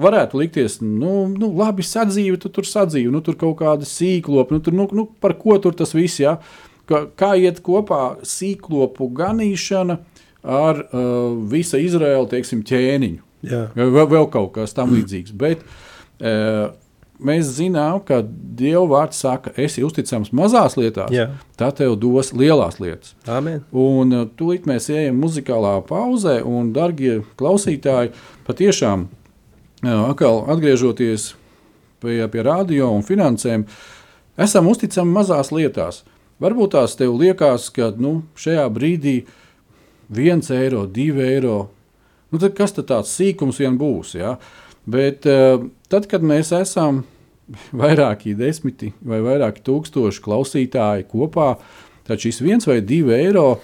Speaker 1: varētu likties, nu, nu labi, sadzīve, tu tur sadzīve, nu, tur kaut kāda sīklopa, nu, tur, nu, nu, par ko tur tas viss, ja? kā, kā iet kopā sīklopu ganīšana ar uh, visa Izraēla, ķēniņu. Jā. Vēl, vēl kaut kas tam līdzīgs. Bet, uh, mēs zinām, ka Dieva vārds saka, esi uzticams mazās lietās, Jā. tā tev dos lielās lietas.
Speaker 2: Amen.
Speaker 1: Un uh, tūlīt mēs ejam muzikālā pauzē, un, darbie klausītāji, patiešām, atkal atgriežoties pie, pie radio un finansēm, esam uzticami mazās lietās. Varbūt tās tev liekas, ka nu, šajā brīdī viens eiro, divi eiro, nu, tad kas tad tāds sīkums vien būs? Ja? Bet tad, kad mēs esam vairāki desmiti vai vairāki tūkstoši klausītāji kopā, tad šis viens vai divi eiro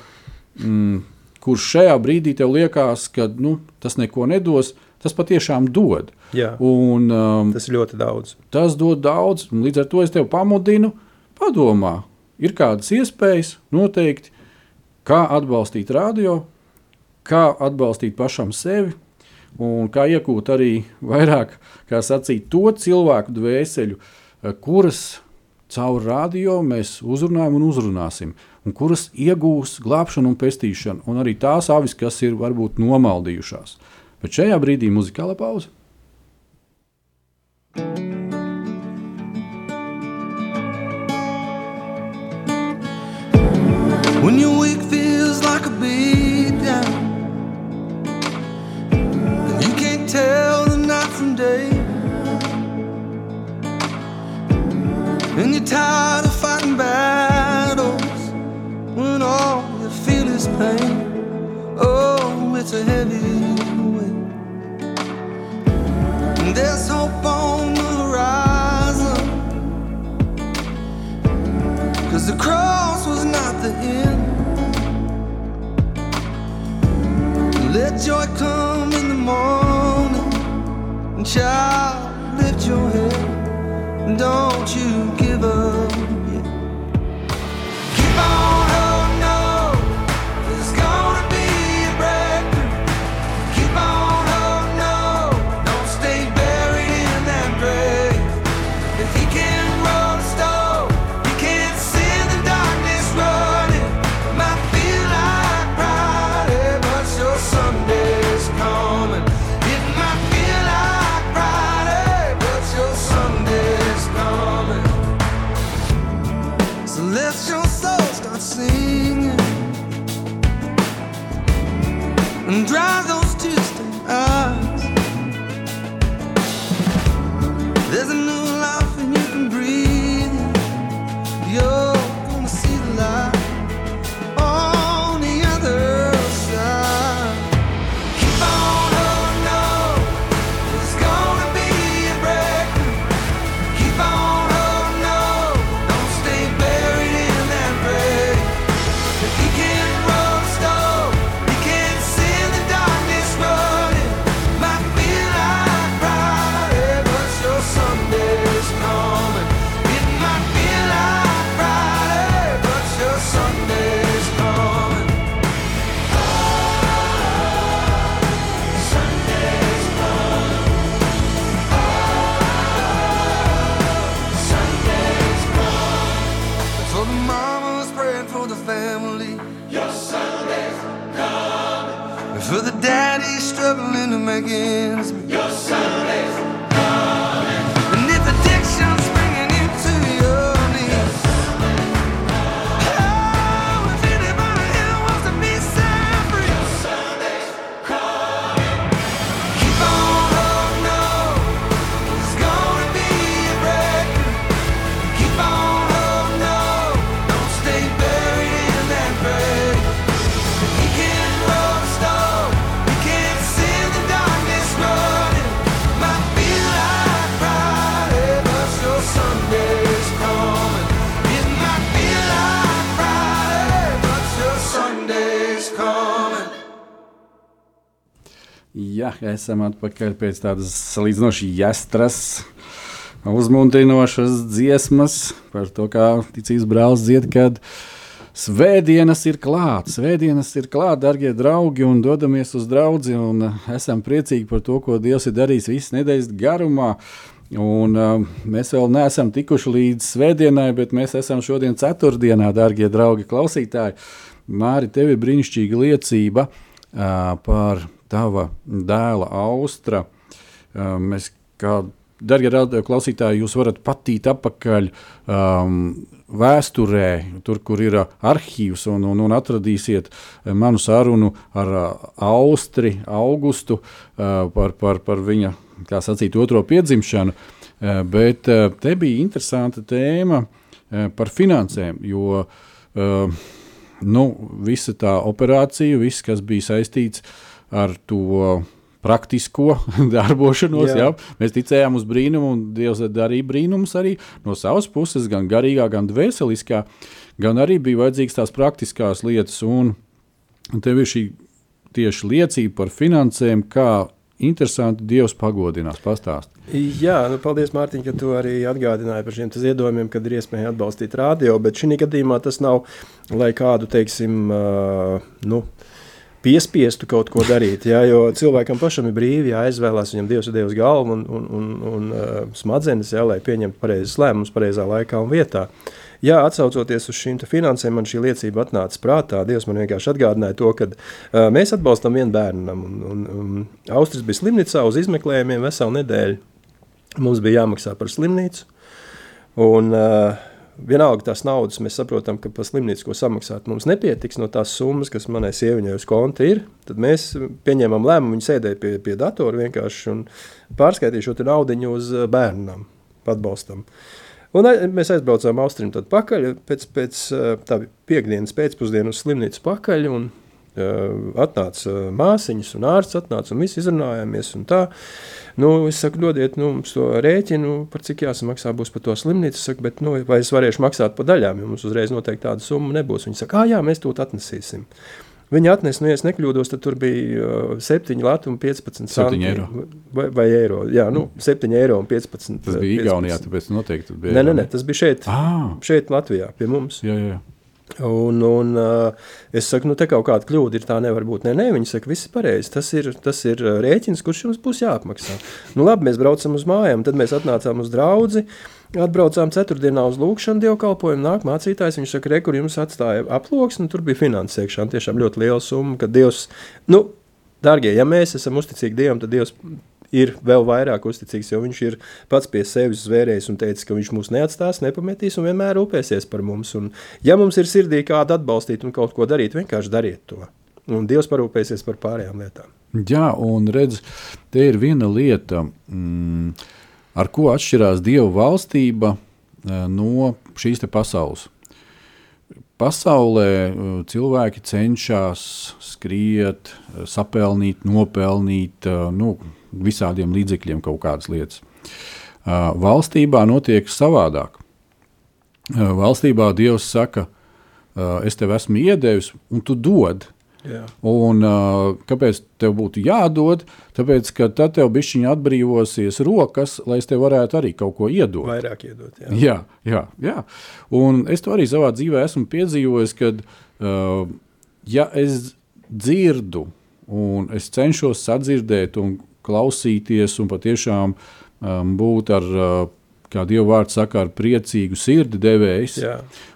Speaker 1: mm, kurš šajā brīdī tev liekas, ka nu, tas neko nedos, tas patiešām dod.
Speaker 2: Jā,
Speaker 1: un,
Speaker 2: um, tas ir ļoti daudz.
Speaker 1: Tas dod daudz, un līdz ar to es tevi pamudinu, padomā, ir kādas iespējas noteikti, kā atbalstīt radio, kā atbalstīt pašam sevi. Un kā iegūt arī vairāk, kā sacīt, to cilvēku dvēseļu, kuras caur radio mēs uzrunājam un uzrunāsim un kuras iegūs glābšanu un pestīšanu, un arī tās avis, kas ir varbūt nomaldījušās. Bet šajā brīdī muzikāla pauze. Tired of fighting battles when all you feel is pain. Oh, it's a heavy weight. There's hope on the horizon. Cause the cross was not the end. Let joy come in the morning. Child, lift your head. Don't you esam atpakaļ pēc tādas salīdzinoši jāstras, uzmundrinošas dziesmas par to, kā ticības brālis dzied, kad svētdienas ir klāts. Svētdienas ir klāts, darbie draugi, un dodamies uz draugu. Esam priecīgi par to, ko Dievs ir darījis visas nedēļas garumā. Un, uh, mēs vēl neesam tikuši līdz svētdienai, bet mēs esam šodien ceturtdienā, darbie draugi, klausītāji. Māri, tev ir brīnišķīga liecība uh, par tava dēla austra. Mēs kā Darbie klausītāji, jūs varat patīt atpakaļ um, vēsturē, tur, kur ir arhīvs, un, un, un atradīsiet manu sarunu ar Austri, Augustu uh, par, par, par viņa, kā sacīt, otro piedzimšanu. Uh, bet uh, te bija interesanta tēma uh, par finansēm, jo uh, nu, visa tā operācija, viss, kas bija saistīts ar to praktisko (laughs) darbošanos. Jā. Jā. Mēs ticējām uz brīnumu, un Dievs darīja brīnumus arī no savas puses, gan garīgā, gan dvēseliskā. Gan arī bija vajadzīgas tās praktiskās lietas, un tev ir šī tieši liecība par finansēm, kā interesanti Dievs pagodinās. Pastāst.
Speaker 2: Jā, nu, paldies, Mārtiņ, ka tu arī atgādināji par šiem ziedojumiem, kad ir iespēja atbalstīt radio. Bet šī gadījumā tas nav, lai kādu, teiksim, uh, nu, piespiestu kaut ko darīt. Jā, jo cilvēkam pašam ir brīvi jāizvēlās, viņam Dievs ir devis galvu un, un, un, un uh, smadzenes, jā, lai pieņemtu pareizes lēmumus pareizā laikā un vietā. Jā, atcaucoties uz šīm finansēm, man šī liecība atnāca prātā. Dievs man vienkārši atgādināja to, ka uh, mēs atbalstam vienu bērnu. Austris bija slimnīcā uz izmeklējumiem veselu nedēļu. Mums bija jāmaksā par slimnīcu. Un, uh, vienalga tās naudas, mēs saprotam, ka par slimnīcu, ko samaksāt, mums nepietiks no tās summas, kas manai sieviņai uz konta ir. Tad mēs pieņēmām lēmumu, viņa sēdēja pie, pie datora vienkārši un pārskaitīja šo naudu uz eh, bērnam, atbalstam. Un mēs aizbraucām Austrijam pakaļ, pēc, pēc eh, tā piekdienas pēcpusdienas uz slimnīcu pakaļ, un atnāca māsiņas un ārsts atnāca, un visi izrunājāmies, un tā. Nu, es saku, dodiet nu, mums to rēķinu, par cik jāsamaksā būs par to slimnīcu. Es saku, bet, nu, vai es varēšu maksāt par daļām, jo mums uzreiz noteikti tāda summa nebūs. Viņi saka, jā, mēs to atnesīsim. Viņi atnesa, nu, ja nekļūdos, tad tur bija uh, 7 lati un 15
Speaker 1: centi. Eiro.
Speaker 2: Vai, vai eiro. Jā, nu, 7 eiro un 15.
Speaker 1: Tas bija Igaunijā, tāpēc noteikti
Speaker 2: bija. Nē, nē, nē, tas bija šeit, ah. šeit Latvijā, pie mums.
Speaker 1: Jā, jā.
Speaker 2: Un, un es saku, nu, te kaut kāda kļūda ir, tā nevar būt. Nē, nē, viņi saka, viss ir pareizi. Tas ir, tas ir rēķins, kurš jums būs jāapmaksā. Nu, labi, mēs braucam uz mājām, tad mēs atnācām uz draugu. Atbraucām ceturtdienā uz lūkšanu, dievkalpojumu. Nāk mācītājs, viņš saka, re, kur jums atstāja aploksni, tur bija finansēšana. Tiešām ļoti liela summa, ka Dievs, nu, dārgie, ja mēs esam uzticīgi Dievam, tad Dievs ir vēl vairāk uzticīgs, jo viņš ir pats pie sevis zvērējis un teicis, ka viņš mūs neatstās, nepametīs un vienmēr rūpēsies par mums. Un, ja mums ir sirdī kāda atbalstīt un kaut ko darīt, vienkārši dariet to. Un Dievs parūpēsies par pārējām lietām.
Speaker 1: Jā, un redz, te ir viena lieta, mm, ar ko atšķirās Dieva valstība eh, no šīs pasaules. Pasaulē eh, cilvēki cenšas skriet, eh, sapelnīt, nopelnīt, nu, visādiem līdzekļiem kaut kādas lietas. Uh, valstībā notiek savādāk. Uh, valstībā Dievs saka, uh, es tev esmu iedevis, un tu dod. Jā. Un, uh, kāpēc tev būtu jādod? Tāpēc, ka tad tev bišķiņa atbrīvosies rokas, lai es tev varētu arī kaut ko iedot.
Speaker 2: Vairāk iedot. Jā,
Speaker 1: jā, jā. jā. Un es to arī savā dzīvē esmu piedzīvojis, kad uh, ja es dzirdu un es cenšos sadzirdēt un klausīties un patiešām um, būt ar, uh, kā Dieva vārds saka, ar priecīgu sirdi devējs.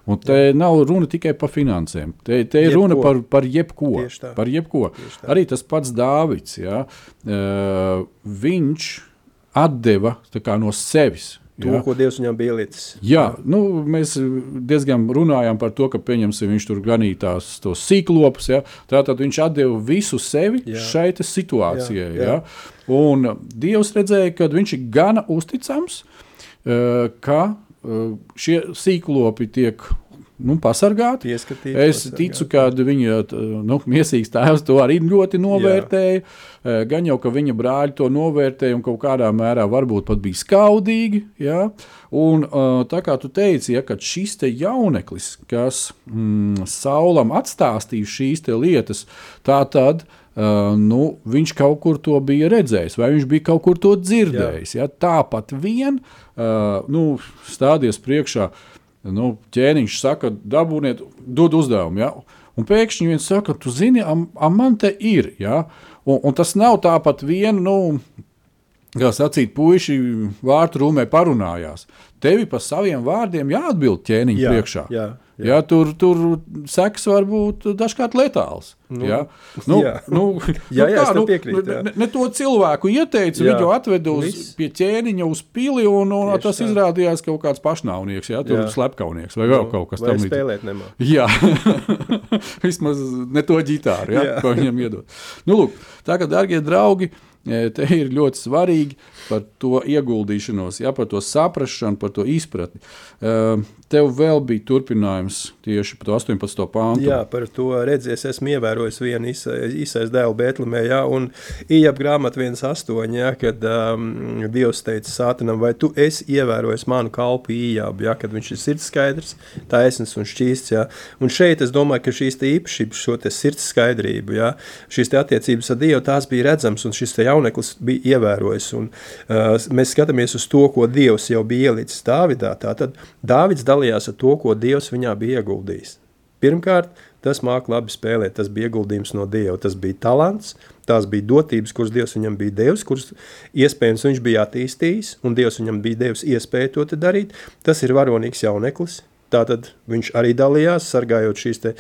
Speaker 1: Un te Jā. nav runa tikai par finansēm. Te, te ir jebko. runa par, par jebko. Par jebko. Arī tas pats Dāvids. Ja? Uh, viņš atdeva no sevis
Speaker 2: to, ja. ko Dievs viņam bija licis.
Speaker 1: Jā, nu, mēs diezgan runājām par to, ka viņš tur ganīja tās sīklopus. Ja. Tātad viņš deva visu sevi jā. šai situācijai. Jā, jā. Ja. Un Dievs redzēja, ka viņš ir gana uzticams, eh, ka eh, šie sīklopi tiek nu, pasargāti. Es pasargāt. ticu, ka viņa nu, mīlīgais tēvs to arī ļoti novērtēja. Jā. Gan jau, ka viņa brāļi to novērtēja un kaut kādā mērā varbūt pat bija skaudīgi. Ja? Un, tā kā tu teici, ja, ka šis jauneklis, kas mm, Saulam atstāstīja šīs lietas, tā tad Uh, nu, viņš kaut kur to bija redzējis, vai viņš bija kaut kur to dzirdējis. Ja? Tāpat vien uh, nu, stāties priekšā, nu, ķēniņš saka, dabūniet, dod uzdevumu. Ja? Un pēkšņi viens saka, tu zini, am, am man te ir. Ja? Un, un tas nav tāpat vien, nu, kā sacīt, puiši vārtu rūmē parunājās. Tevi pa saviem vārdiem jāatbild ķēniņa
Speaker 2: Jā,
Speaker 1: priekšā.
Speaker 2: jā, jā.
Speaker 1: Jā, tur, tur seks var būt dažkārt letāls. Nu, jā, nu,
Speaker 2: jā.
Speaker 1: Nu, (laughs)
Speaker 2: Jā, jā, es tam
Speaker 1: nu,
Speaker 2: piekrītu, jā.
Speaker 1: ne, ne to cilvēku ieteica,
Speaker 2: Jā.
Speaker 1: viņu atveda uz,
Speaker 2: Viss.
Speaker 1: pie ķēniņa uz pili, un, un
Speaker 2: Tieši
Speaker 1: tas
Speaker 2: tā.
Speaker 1: izrādījās kaut kāds pašnāvnieks, jā, tur
Speaker 2: Jā.
Speaker 1: slepkavnieks vai vēl kaut kas tamlīdzīgs.
Speaker 2: spēlēt nemā.
Speaker 1: Jā, (laughs) vismaz ne to ģitāru, ja,
Speaker 2: Jā.
Speaker 1: ko viņam iedod. Nu, lūk, tā kā, darbie draugi, e, te ir ļoti svarīgi par to ieguldīšanos, ja, par to saprāšanu, par to izpratni. E, Tev vēl bija turpinājums tieši par to 18. pāntu.
Speaker 2: Jā, par to redzēs, esmu ievērojis vienu īsais dēlu Bēltlimē, jā, un Ijab grāmatu 1.8, jā, kad um, Dievs teica Sātanam, vai tu esi ievērojis manu kalpu Ijab, jā, kad viņš ir sirds skaidrs, taisns un šķīsts, jā. Un šeit es domāju, ka šīs īpašības, šo sirds skaidrību, jā, šīs attiecības ar Dievu, tās bija redzams, un šis jauneklis bija ievērojis, un uh, mēs skatāmies uz to, ko Dievs jau bija ielicis Dāvidā, tātad Dāvids dalījās ar to, ko Dievs viņā bija ieguldījis. Pirmkārt, tas māca labi spēlēt, tas bija ieguldījums no Dieva, tas bija talants, tās bija dotības, kuras Dievs viņam bija devis, kuras iespējams viņš bija attīstījis, un Dievs viņam bija devis iespēju to darīt. Tas ir varonīgs jauneklis. Tātad viņš arī dalījās, sargājot šīs te,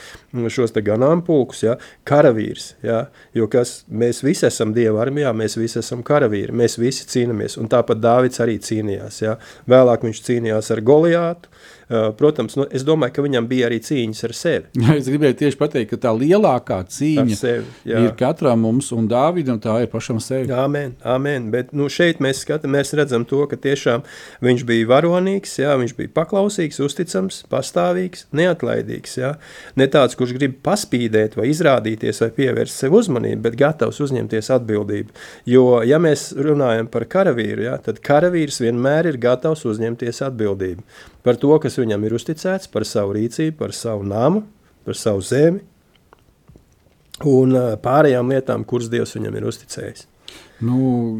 Speaker 2: šos te ganāmpulkus, ja, karavīrs, ja, jo kas, mēs visi esam Dieva armijā, mēs visi esam karavīri, mēs visi cīnamies, un tāpat Dāvids arī cīnījās, ja. Vēlāk viņš cīnījās ar Goliātu, protams, nu, es domāju, ka viņam bija arī cīņas ar sevi. (laughs)
Speaker 1: Es gribēju tieši pateikt, ka tā lielākā cīņa
Speaker 2: sevi, jā.
Speaker 1: ir katram mums, un Dāvidam tā ir pašam sevi.
Speaker 2: Amen, amen. Bet nu, šeit mēs, skatām, mēs redzam to, ka tiešām viņš bija varonīgs, jā, viņš bija paklausīgs, uzticams, pastāvīgs, neatlaidīgs. Jā. Ne tāds, kurš grib paspīdēt, vai izrādīties, vai pievērst sev uzmanību, bet gatavs uzņemties atbildību. Jo, ja mēs runājam par karavīru, jā, tad karavīrs vienmēr ir gatavs uzņemties atbildību par to, kas viņam ir uzticēts, par savu rīcību, par savu namu, par savu zemi un ā, pārējām lietām, kuras Dievs viņam ir uzticējis.
Speaker 1: Nu,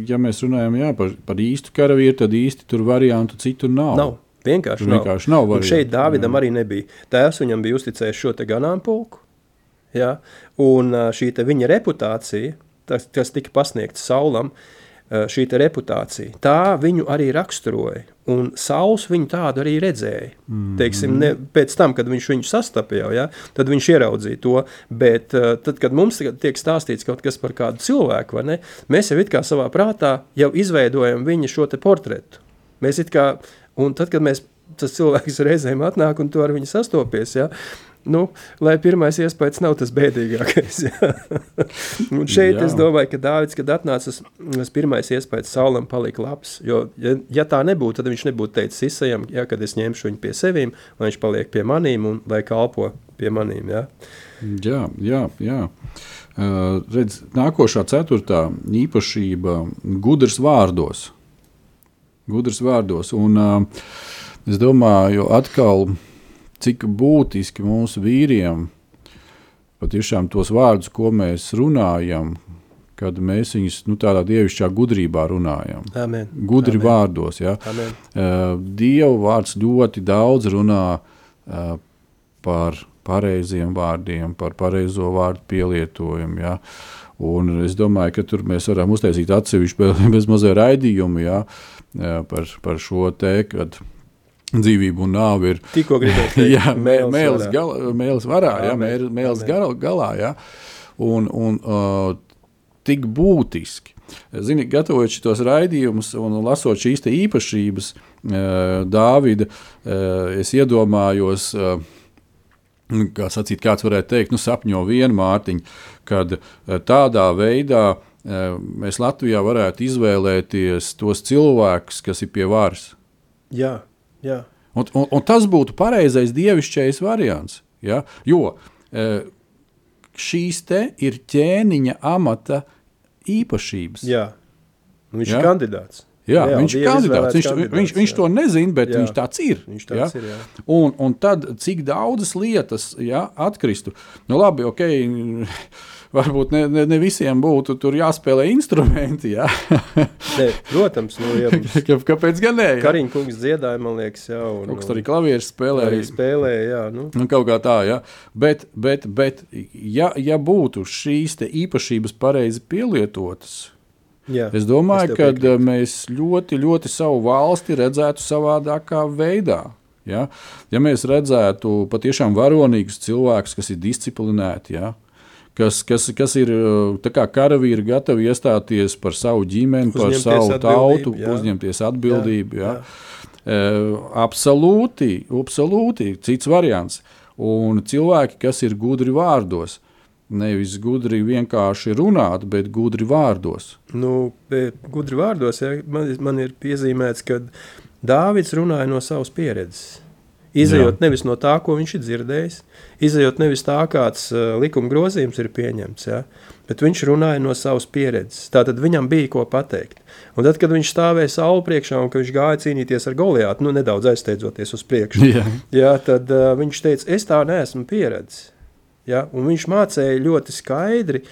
Speaker 1: ja mēs runājam jā, par, par īstu karavīru, tad īsti tur variantu citu nav.
Speaker 2: Nav. Vienkārši
Speaker 1: Tur
Speaker 2: nav.
Speaker 1: vienkārši nav
Speaker 2: Un
Speaker 1: variantu,
Speaker 2: šeit Dāvidam
Speaker 1: jā.
Speaker 2: arī nebija. Tēvs viņam bija uzticējis šo te ganāmpulku, ja? un ā, šī viņa reputācija, tas, kas tika pasniegts Saulam, ā, šī te reputācija, tā viņu arī raksturoja. Un Sauls viņu tādu arī redzēja. Mm. Teiksim, ne, pēc tam, kad viņš viņu sastapa jau, ja, tad viņš ieraudzīja to. Bet uh, tad, kad mums tiek stāstīts kaut kas par kādu cilvēku, ne, mēs jau it kā savā prātā jau izveidojam viņa šo te portretu. Mēs it kā, un tad, kad mēs, tas cilvēks (laughs) reizēm atnāk un tu ar viņu sastopies, ja, nu, lai pirmais iespējas nav tas bēdīgākais. (laughs) Un šeit
Speaker 1: Jā.
Speaker 2: es domāju, ka Dāvids, kad atnāca, tas pirmais iespējas Saulam palika labs, jo, ja, ja tā nebūtu, tad viņš nebūtu teicis Isajam, ja, kad es ņemšu viņu pie sevīm, lai viņš paliek pie manīm un lai kalpo pie manīm, ja.
Speaker 1: Jā, jā. jā. Uh, redz, nākošā ceturtā īpašība - gudrs vārdos. Gudrs vārdos. Un, uh, es domāju, atkal, cik būtiski mūsu vīriem patiešām tos vārdus, ko mēs runājam, kad mēs viņus nu, tādā dievišķā gudrībā runājam.
Speaker 2: Amen.
Speaker 1: Gudri
Speaker 2: Amen.
Speaker 1: vārdos. Ja?
Speaker 2: Amen.
Speaker 1: Uh, Dieva vārds ļoti daudz runā uh, par pareiziem vārdiem, par pareizo vārdu pielietojumu. Ja? Un es domāju, ka tur mēs varam uztaisīt atsevišķu (laughs) bez mazā raidījumu ja? uh, par, par šo te, kad dzīvība un nāve ir.
Speaker 2: Tikko gribēju (laughs) teikt,
Speaker 1: Jā,
Speaker 2: mēls
Speaker 1: mēlis,
Speaker 2: varā.
Speaker 1: gal, mēlis varā, jā, mēlis, mēlis
Speaker 2: Amen.
Speaker 1: galā, jā. Un, un uh, tik būtiski. Zini, gatavojot šos raidījumus un lasot šīs īpašības, uh, Dāvida, uh, es iedomājos, uh, kā sacīt, kāds varētu teikt, nu, sapņo vienu mārciņu, kad uh, tādā veidā uh, mēs Latvijā varētu izvēlēties tos cilvēkus, kas ir pie varas.
Speaker 2: Jā, jā.
Speaker 1: Un, un, un tas būtu pareizais dievišķais variants. Ja? Jo e, šīs te ir ķēniņa amata īpašības.
Speaker 2: jā. Viņš
Speaker 1: Jā.
Speaker 2: ir kandidāts.
Speaker 1: Jā,
Speaker 2: Jā,
Speaker 1: viņš ir kandidāts. Viņš,
Speaker 2: kandidāts,
Speaker 1: viņš, viņš
Speaker 2: jā.
Speaker 1: to nezina, bet
Speaker 2: Jā.
Speaker 1: jā. viņš tāds ir.
Speaker 2: Viņš tāds ir, jā.
Speaker 1: Un, un tad, cik daudzas lietas jā, atkristu? Nu, labi, ok. Varbūt ne, ne, ne visiem būtu tur jāspēlē instrumenti. Jā.
Speaker 2: Ne, protams, nu, ja (laughs) mums
Speaker 1: Kā- Kāpēc gan ne?
Speaker 2: Kariņš kungs dziedāja, man liekas, jā, un,
Speaker 1: Kaut kas arī klavieris spēlē.
Speaker 2: arī spēlēja, jā, nu,
Speaker 1: Nu, kaut kā tā, ja. Bet, bet, bet ja, ja būtu šīs īpašības pareizi pielietotas,
Speaker 2: jā.
Speaker 1: es domāju, ka mēs ļoti, ļoti savu valsti redzētu savādākā veidā. Ja, ja mēs redzētu patiešām varonīgus cilvēkus, kas ir disciplinēti, ja, kas, kas, kas ir uh, kā karavīri, gatavi iestāties par savu ģimeni, par
Speaker 2: Uzņemties
Speaker 1: savu tautu,
Speaker 2: jā.
Speaker 1: uzņemties atbildību. Ja.
Speaker 2: jā.
Speaker 1: Eh, Absolūti, absolūti, cits variants. Un cilvēki, kas ir gudri vārdos, nevis gudri vienkārši runāt, bet gudri vārdos.
Speaker 2: Nu, bet gudri vārdos ja, man, man ir piezīmēts, ka Dāvids runāja no savas pieredzes. Izejot nevis no tā, ko viņš ir dzirdējis, izejot nevis tā, kāds uh, likuma grozījums ir pieņemts, ja, bet viņš runāja no savas pieredzes. Tātad viņam bija ko pateikt. Un tad, kad viņš stāvēja saule priekšā un viņš gāja cīnīties ar Goliātu, nu nedaudz aizsteidzoties uz priekšu,
Speaker 1: Jā.
Speaker 2: Jā, tad uh, viņš teica, es tā neesmu pieredzējis. Ja? Un viņš mācīja ļoti skaidri,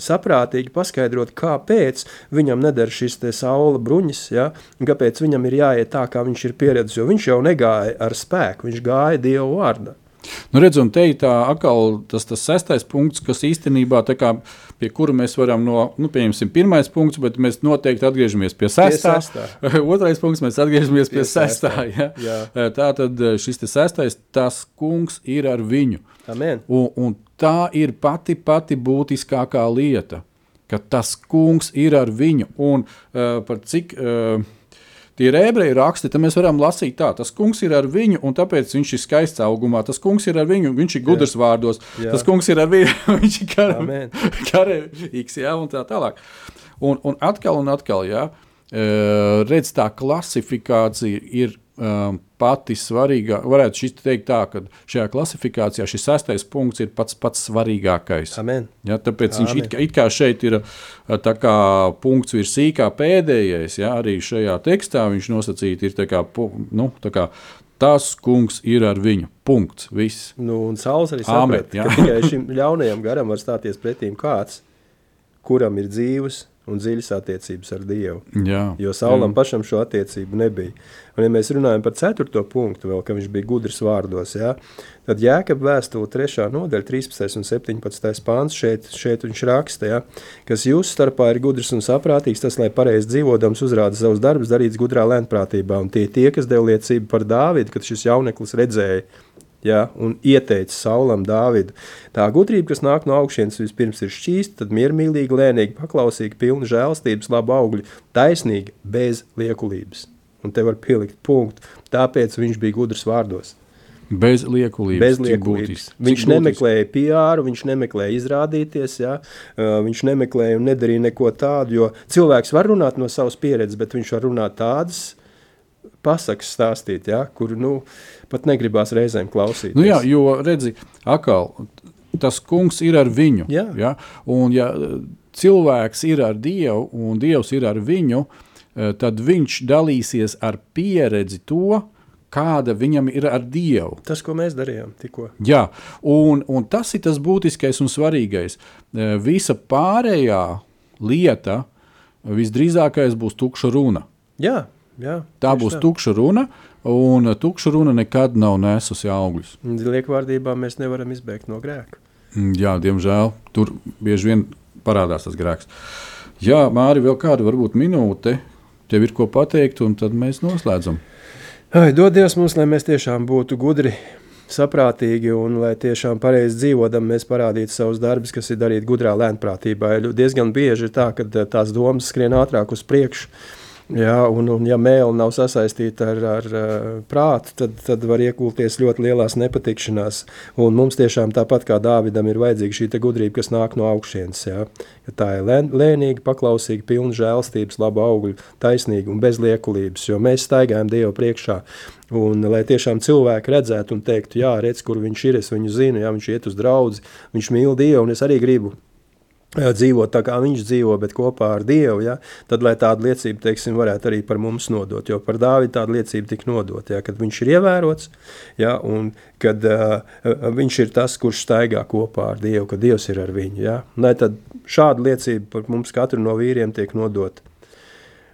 Speaker 2: saprātīgi paskaidrot, kāpēc viņam neder šis saula bruņas, ja? kāpēc viņam ir jāiet tā, kā viņš ir pieredzējis. Jo viņš jau negāja ar spēku, viņš gāja Dieva vārdā.
Speaker 1: Nu, redz, un te ir tā atkal tas, tas sestais punkts, kas īstenībā kā, pie kura mēs varam no, nu, pieņemsim, pirmais punkts, bet mēs noteikti atgriežamies pie sestā.
Speaker 2: sestā. (laughs)
Speaker 1: Otrais punkts, mēs atgriežamies pie,
Speaker 2: Pie
Speaker 1: pie sestā.
Speaker 2: sestā,
Speaker 1: Ja? Tā tad šis sestais, tas kungs ir ar viņu.
Speaker 2: Amen.
Speaker 1: Un, un tā ir pati, pati būtiskākā lieta, ka tas kungs ir ar viņu. Un uh, par cik uh, tie ir ebreju raksti, tad mēs varam lasīt tā, tas kungs ir ar viņu, un tāpēc viņš ir skaists augumā. Tas kungs ir ar viņu, viņš ir gudrs jā. vārdos.
Speaker 2: Jā.
Speaker 1: Tas kungs ir ar viņu, (laughs) viņš ir kar,
Speaker 2: Amen. (laughs)
Speaker 1: karavīgs, jā, un tā tālāk. Un, un atkal un atkal, jā, uh, redz tā klasifikācija ir pati svarīgā. Varētu teikt tā, ka šajā klasifikācijā šis sastais punkts ir pats pats svarīgākais.
Speaker 2: Amen.
Speaker 1: Ja, tāpēc Amen. viņš it kā, it kā šeit ir uh, kā punkts virsīk, kā pēdējais. Ja, arī šajā tekstā viņš nosacīts, ir tā kā, nu, tā kā tas kungs ir ar viņu. Punkts. Viss.
Speaker 2: Nu, un Sauls arī saprata, ka tikai šim ļaunajam garam var stāties pretīm kāds, kuram ir dzīves un dziļas attiecības ar Dievu.
Speaker 1: Jā,
Speaker 2: Jo Saulam
Speaker 1: jā.
Speaker 2: pašam šo attiecību nebija. Un, ja mēs runājam par ceturto punktu, vēl, ka viņš bija gudrs vārdos, ja, tad Jēkab vēstule 3. nodaļa, 13. un 17. pāns, šeit, šeit viņš raksta, ja, kas jūsu starpā ir gudrs un saprātīgs, tas, lai pareizi dzīvodams uzrāda savus darbus, darīts gudrā lēnprātībā. Un tie, tie kas deva liecību par Dāvidu, kad šis jauneklis redzēja, ja, un ieteica Saulam Dāvidu. Tā gudrība, kas nāk no augšas, vispirms ir šķīsta, tad miermīlīga, lēnīga, paklausīga, pilna žēlstības, laba augļa, taisnīga, bez liekulības. Un te var pielikt punktu. Tāpēc viņš bija gudrs vārdos.
Speaker 1: Bez liekulības.
Speaker 2: Bez liekulības. Viņš nemeklēja PR, viņš nemeklēja izrādīties, ja? uh, viņš nemeklēja un nedarīja neko tādu. Jo cilvēks var runāt no savas pieredzes, bet viņš var runāt tādas pasakas stāstīt, ja? kur nu, pat negribās reizēm klausīties.
Speaker 1: Nu jā, jo redzi, atkal, tas kungs ir ar viņu.
Speaker 2: Jā.
Speaker 1: Ja? Un, ja cilvēks ir ar Dievu un Dievs ir ar viņu, eh, tad viņš dalīsies ar pieredzi to, kāda viņam ir ar Dievu.
Speaker 2: Tas, ko mēs darījām tikko.
Speaker 1: Jā, un, un tas ir tas būtiskais un svarīgais. Eh, Visa pārējā lieta visdrīzākais būs tukša runa.
Speaker 2: Jā, jā,
Speaker 1: Tā būs tukša runa, un tukša runa nekad nav nesusi augļus.
Speaker 2: Liekvārdībā mēs nevaram izbēgt no grēka.
Speaker 1: Mm, Jā, diemžēl tur bieži vien parādās tas grēks. Jā, Mārija, vēl kāda varbūt minūte. Tev ir ko pateikt, un tad mēs noslēdzam.
Speaker 2: Ai, dod Dievs mums, lai mēs tiešām būtu gudri, saprātīgi un lai tiešām pareizi dzīvodam, mēs parādītu savus darbus, kas ir darīti gudrā lēnprātībā. Jo Diezgan bieži ir tā, ka tās domas skrien ātrāk uz priekšu. Jā, un, un, ja mēlī nav sasaistīta ar, ar uh, prātu, tad, tad var iekulties ļoti lielās nepatikšanās. Un mums tiešām tāpat kā Dāvidam ir vajadzīga šī gudrība, kas nāk no augšas. Tā ir lēn, lēnīga, paklausīga, pilna žēlstības, laba augļa, taisnīga un bez liekulības. Jo mēs staigājam Dievu priekšā. Un, lai tiešām cilvēki redzētu un teiktu, jā, redz, kur viņš ir, es viņu zinu, jā, viņš iet uz draugu, viņš mīl Dievu un es arī gribu dzīvot tā, kā viņš dzīvo, bet kopā ar Dievu, ja, tad lai tāda liecība, teiksim, varētu arī par mums nodot, jo par Dāvidu tāda liecība tika nodot, ja, kad viņš ir ievērots, ja, un kad uh, viņš ir tas, kurš staigā kopā ar Dievu, ka Dievs ir ar viņu, ja, lai tad šāda liecība par mums katru no vīriem tiek nodot.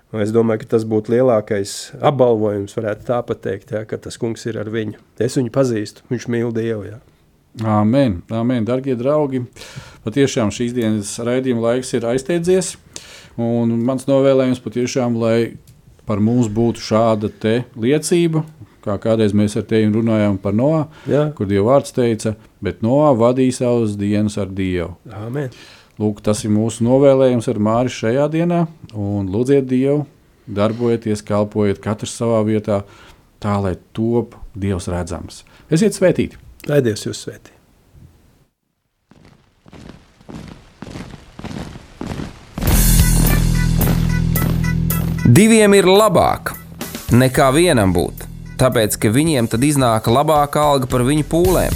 Speaker 2: Un es domāju, ka tas būtu lielākais apbalvojums, varētu tā pateikt, ja, ka tas kungs ir ar viņu. Es viņu pazīstu, viņš mīl Dievu, ja.
Speaker 1: Amen, amen, darbie draugi. Patiešām šīs dienas raidījuma laiks ir aizteidzies. Mans novēlējums patiešām, lai par mums būtu šāda liecība, kā kādreiz mēs ar tevi runājām par Noā, kur Dieva vārds teica, bet Noā vadīja savas dienas ar Dievu.
Speaker 2: Amen.
Speaker 1: Lūk, tas ir mūsu novēlējums ar Māri šajā dienā. Un lūdziet Dievu, darbojieties, kalpojiet katrs savā vietā, tā lai top Dievs redzams. Esiet svētīti!
Speaker 2: Lai Dievs jūs svētī.
Speaker 3: Diviem ir labāk nekā vienam būt, tāpēc ka viņiem tad iznāk labāka alga par viņu pūlēm.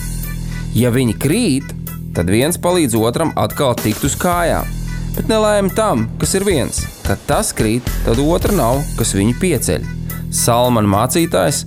Speaker 3: Ja viņi krīt, tad viens palīdz otram atkal tikt uz kājām. Bet nelēma tam, kas ir viens, kad tas krīt, tad otra nav, kas viņu pieceļ. Salmāna mācītājs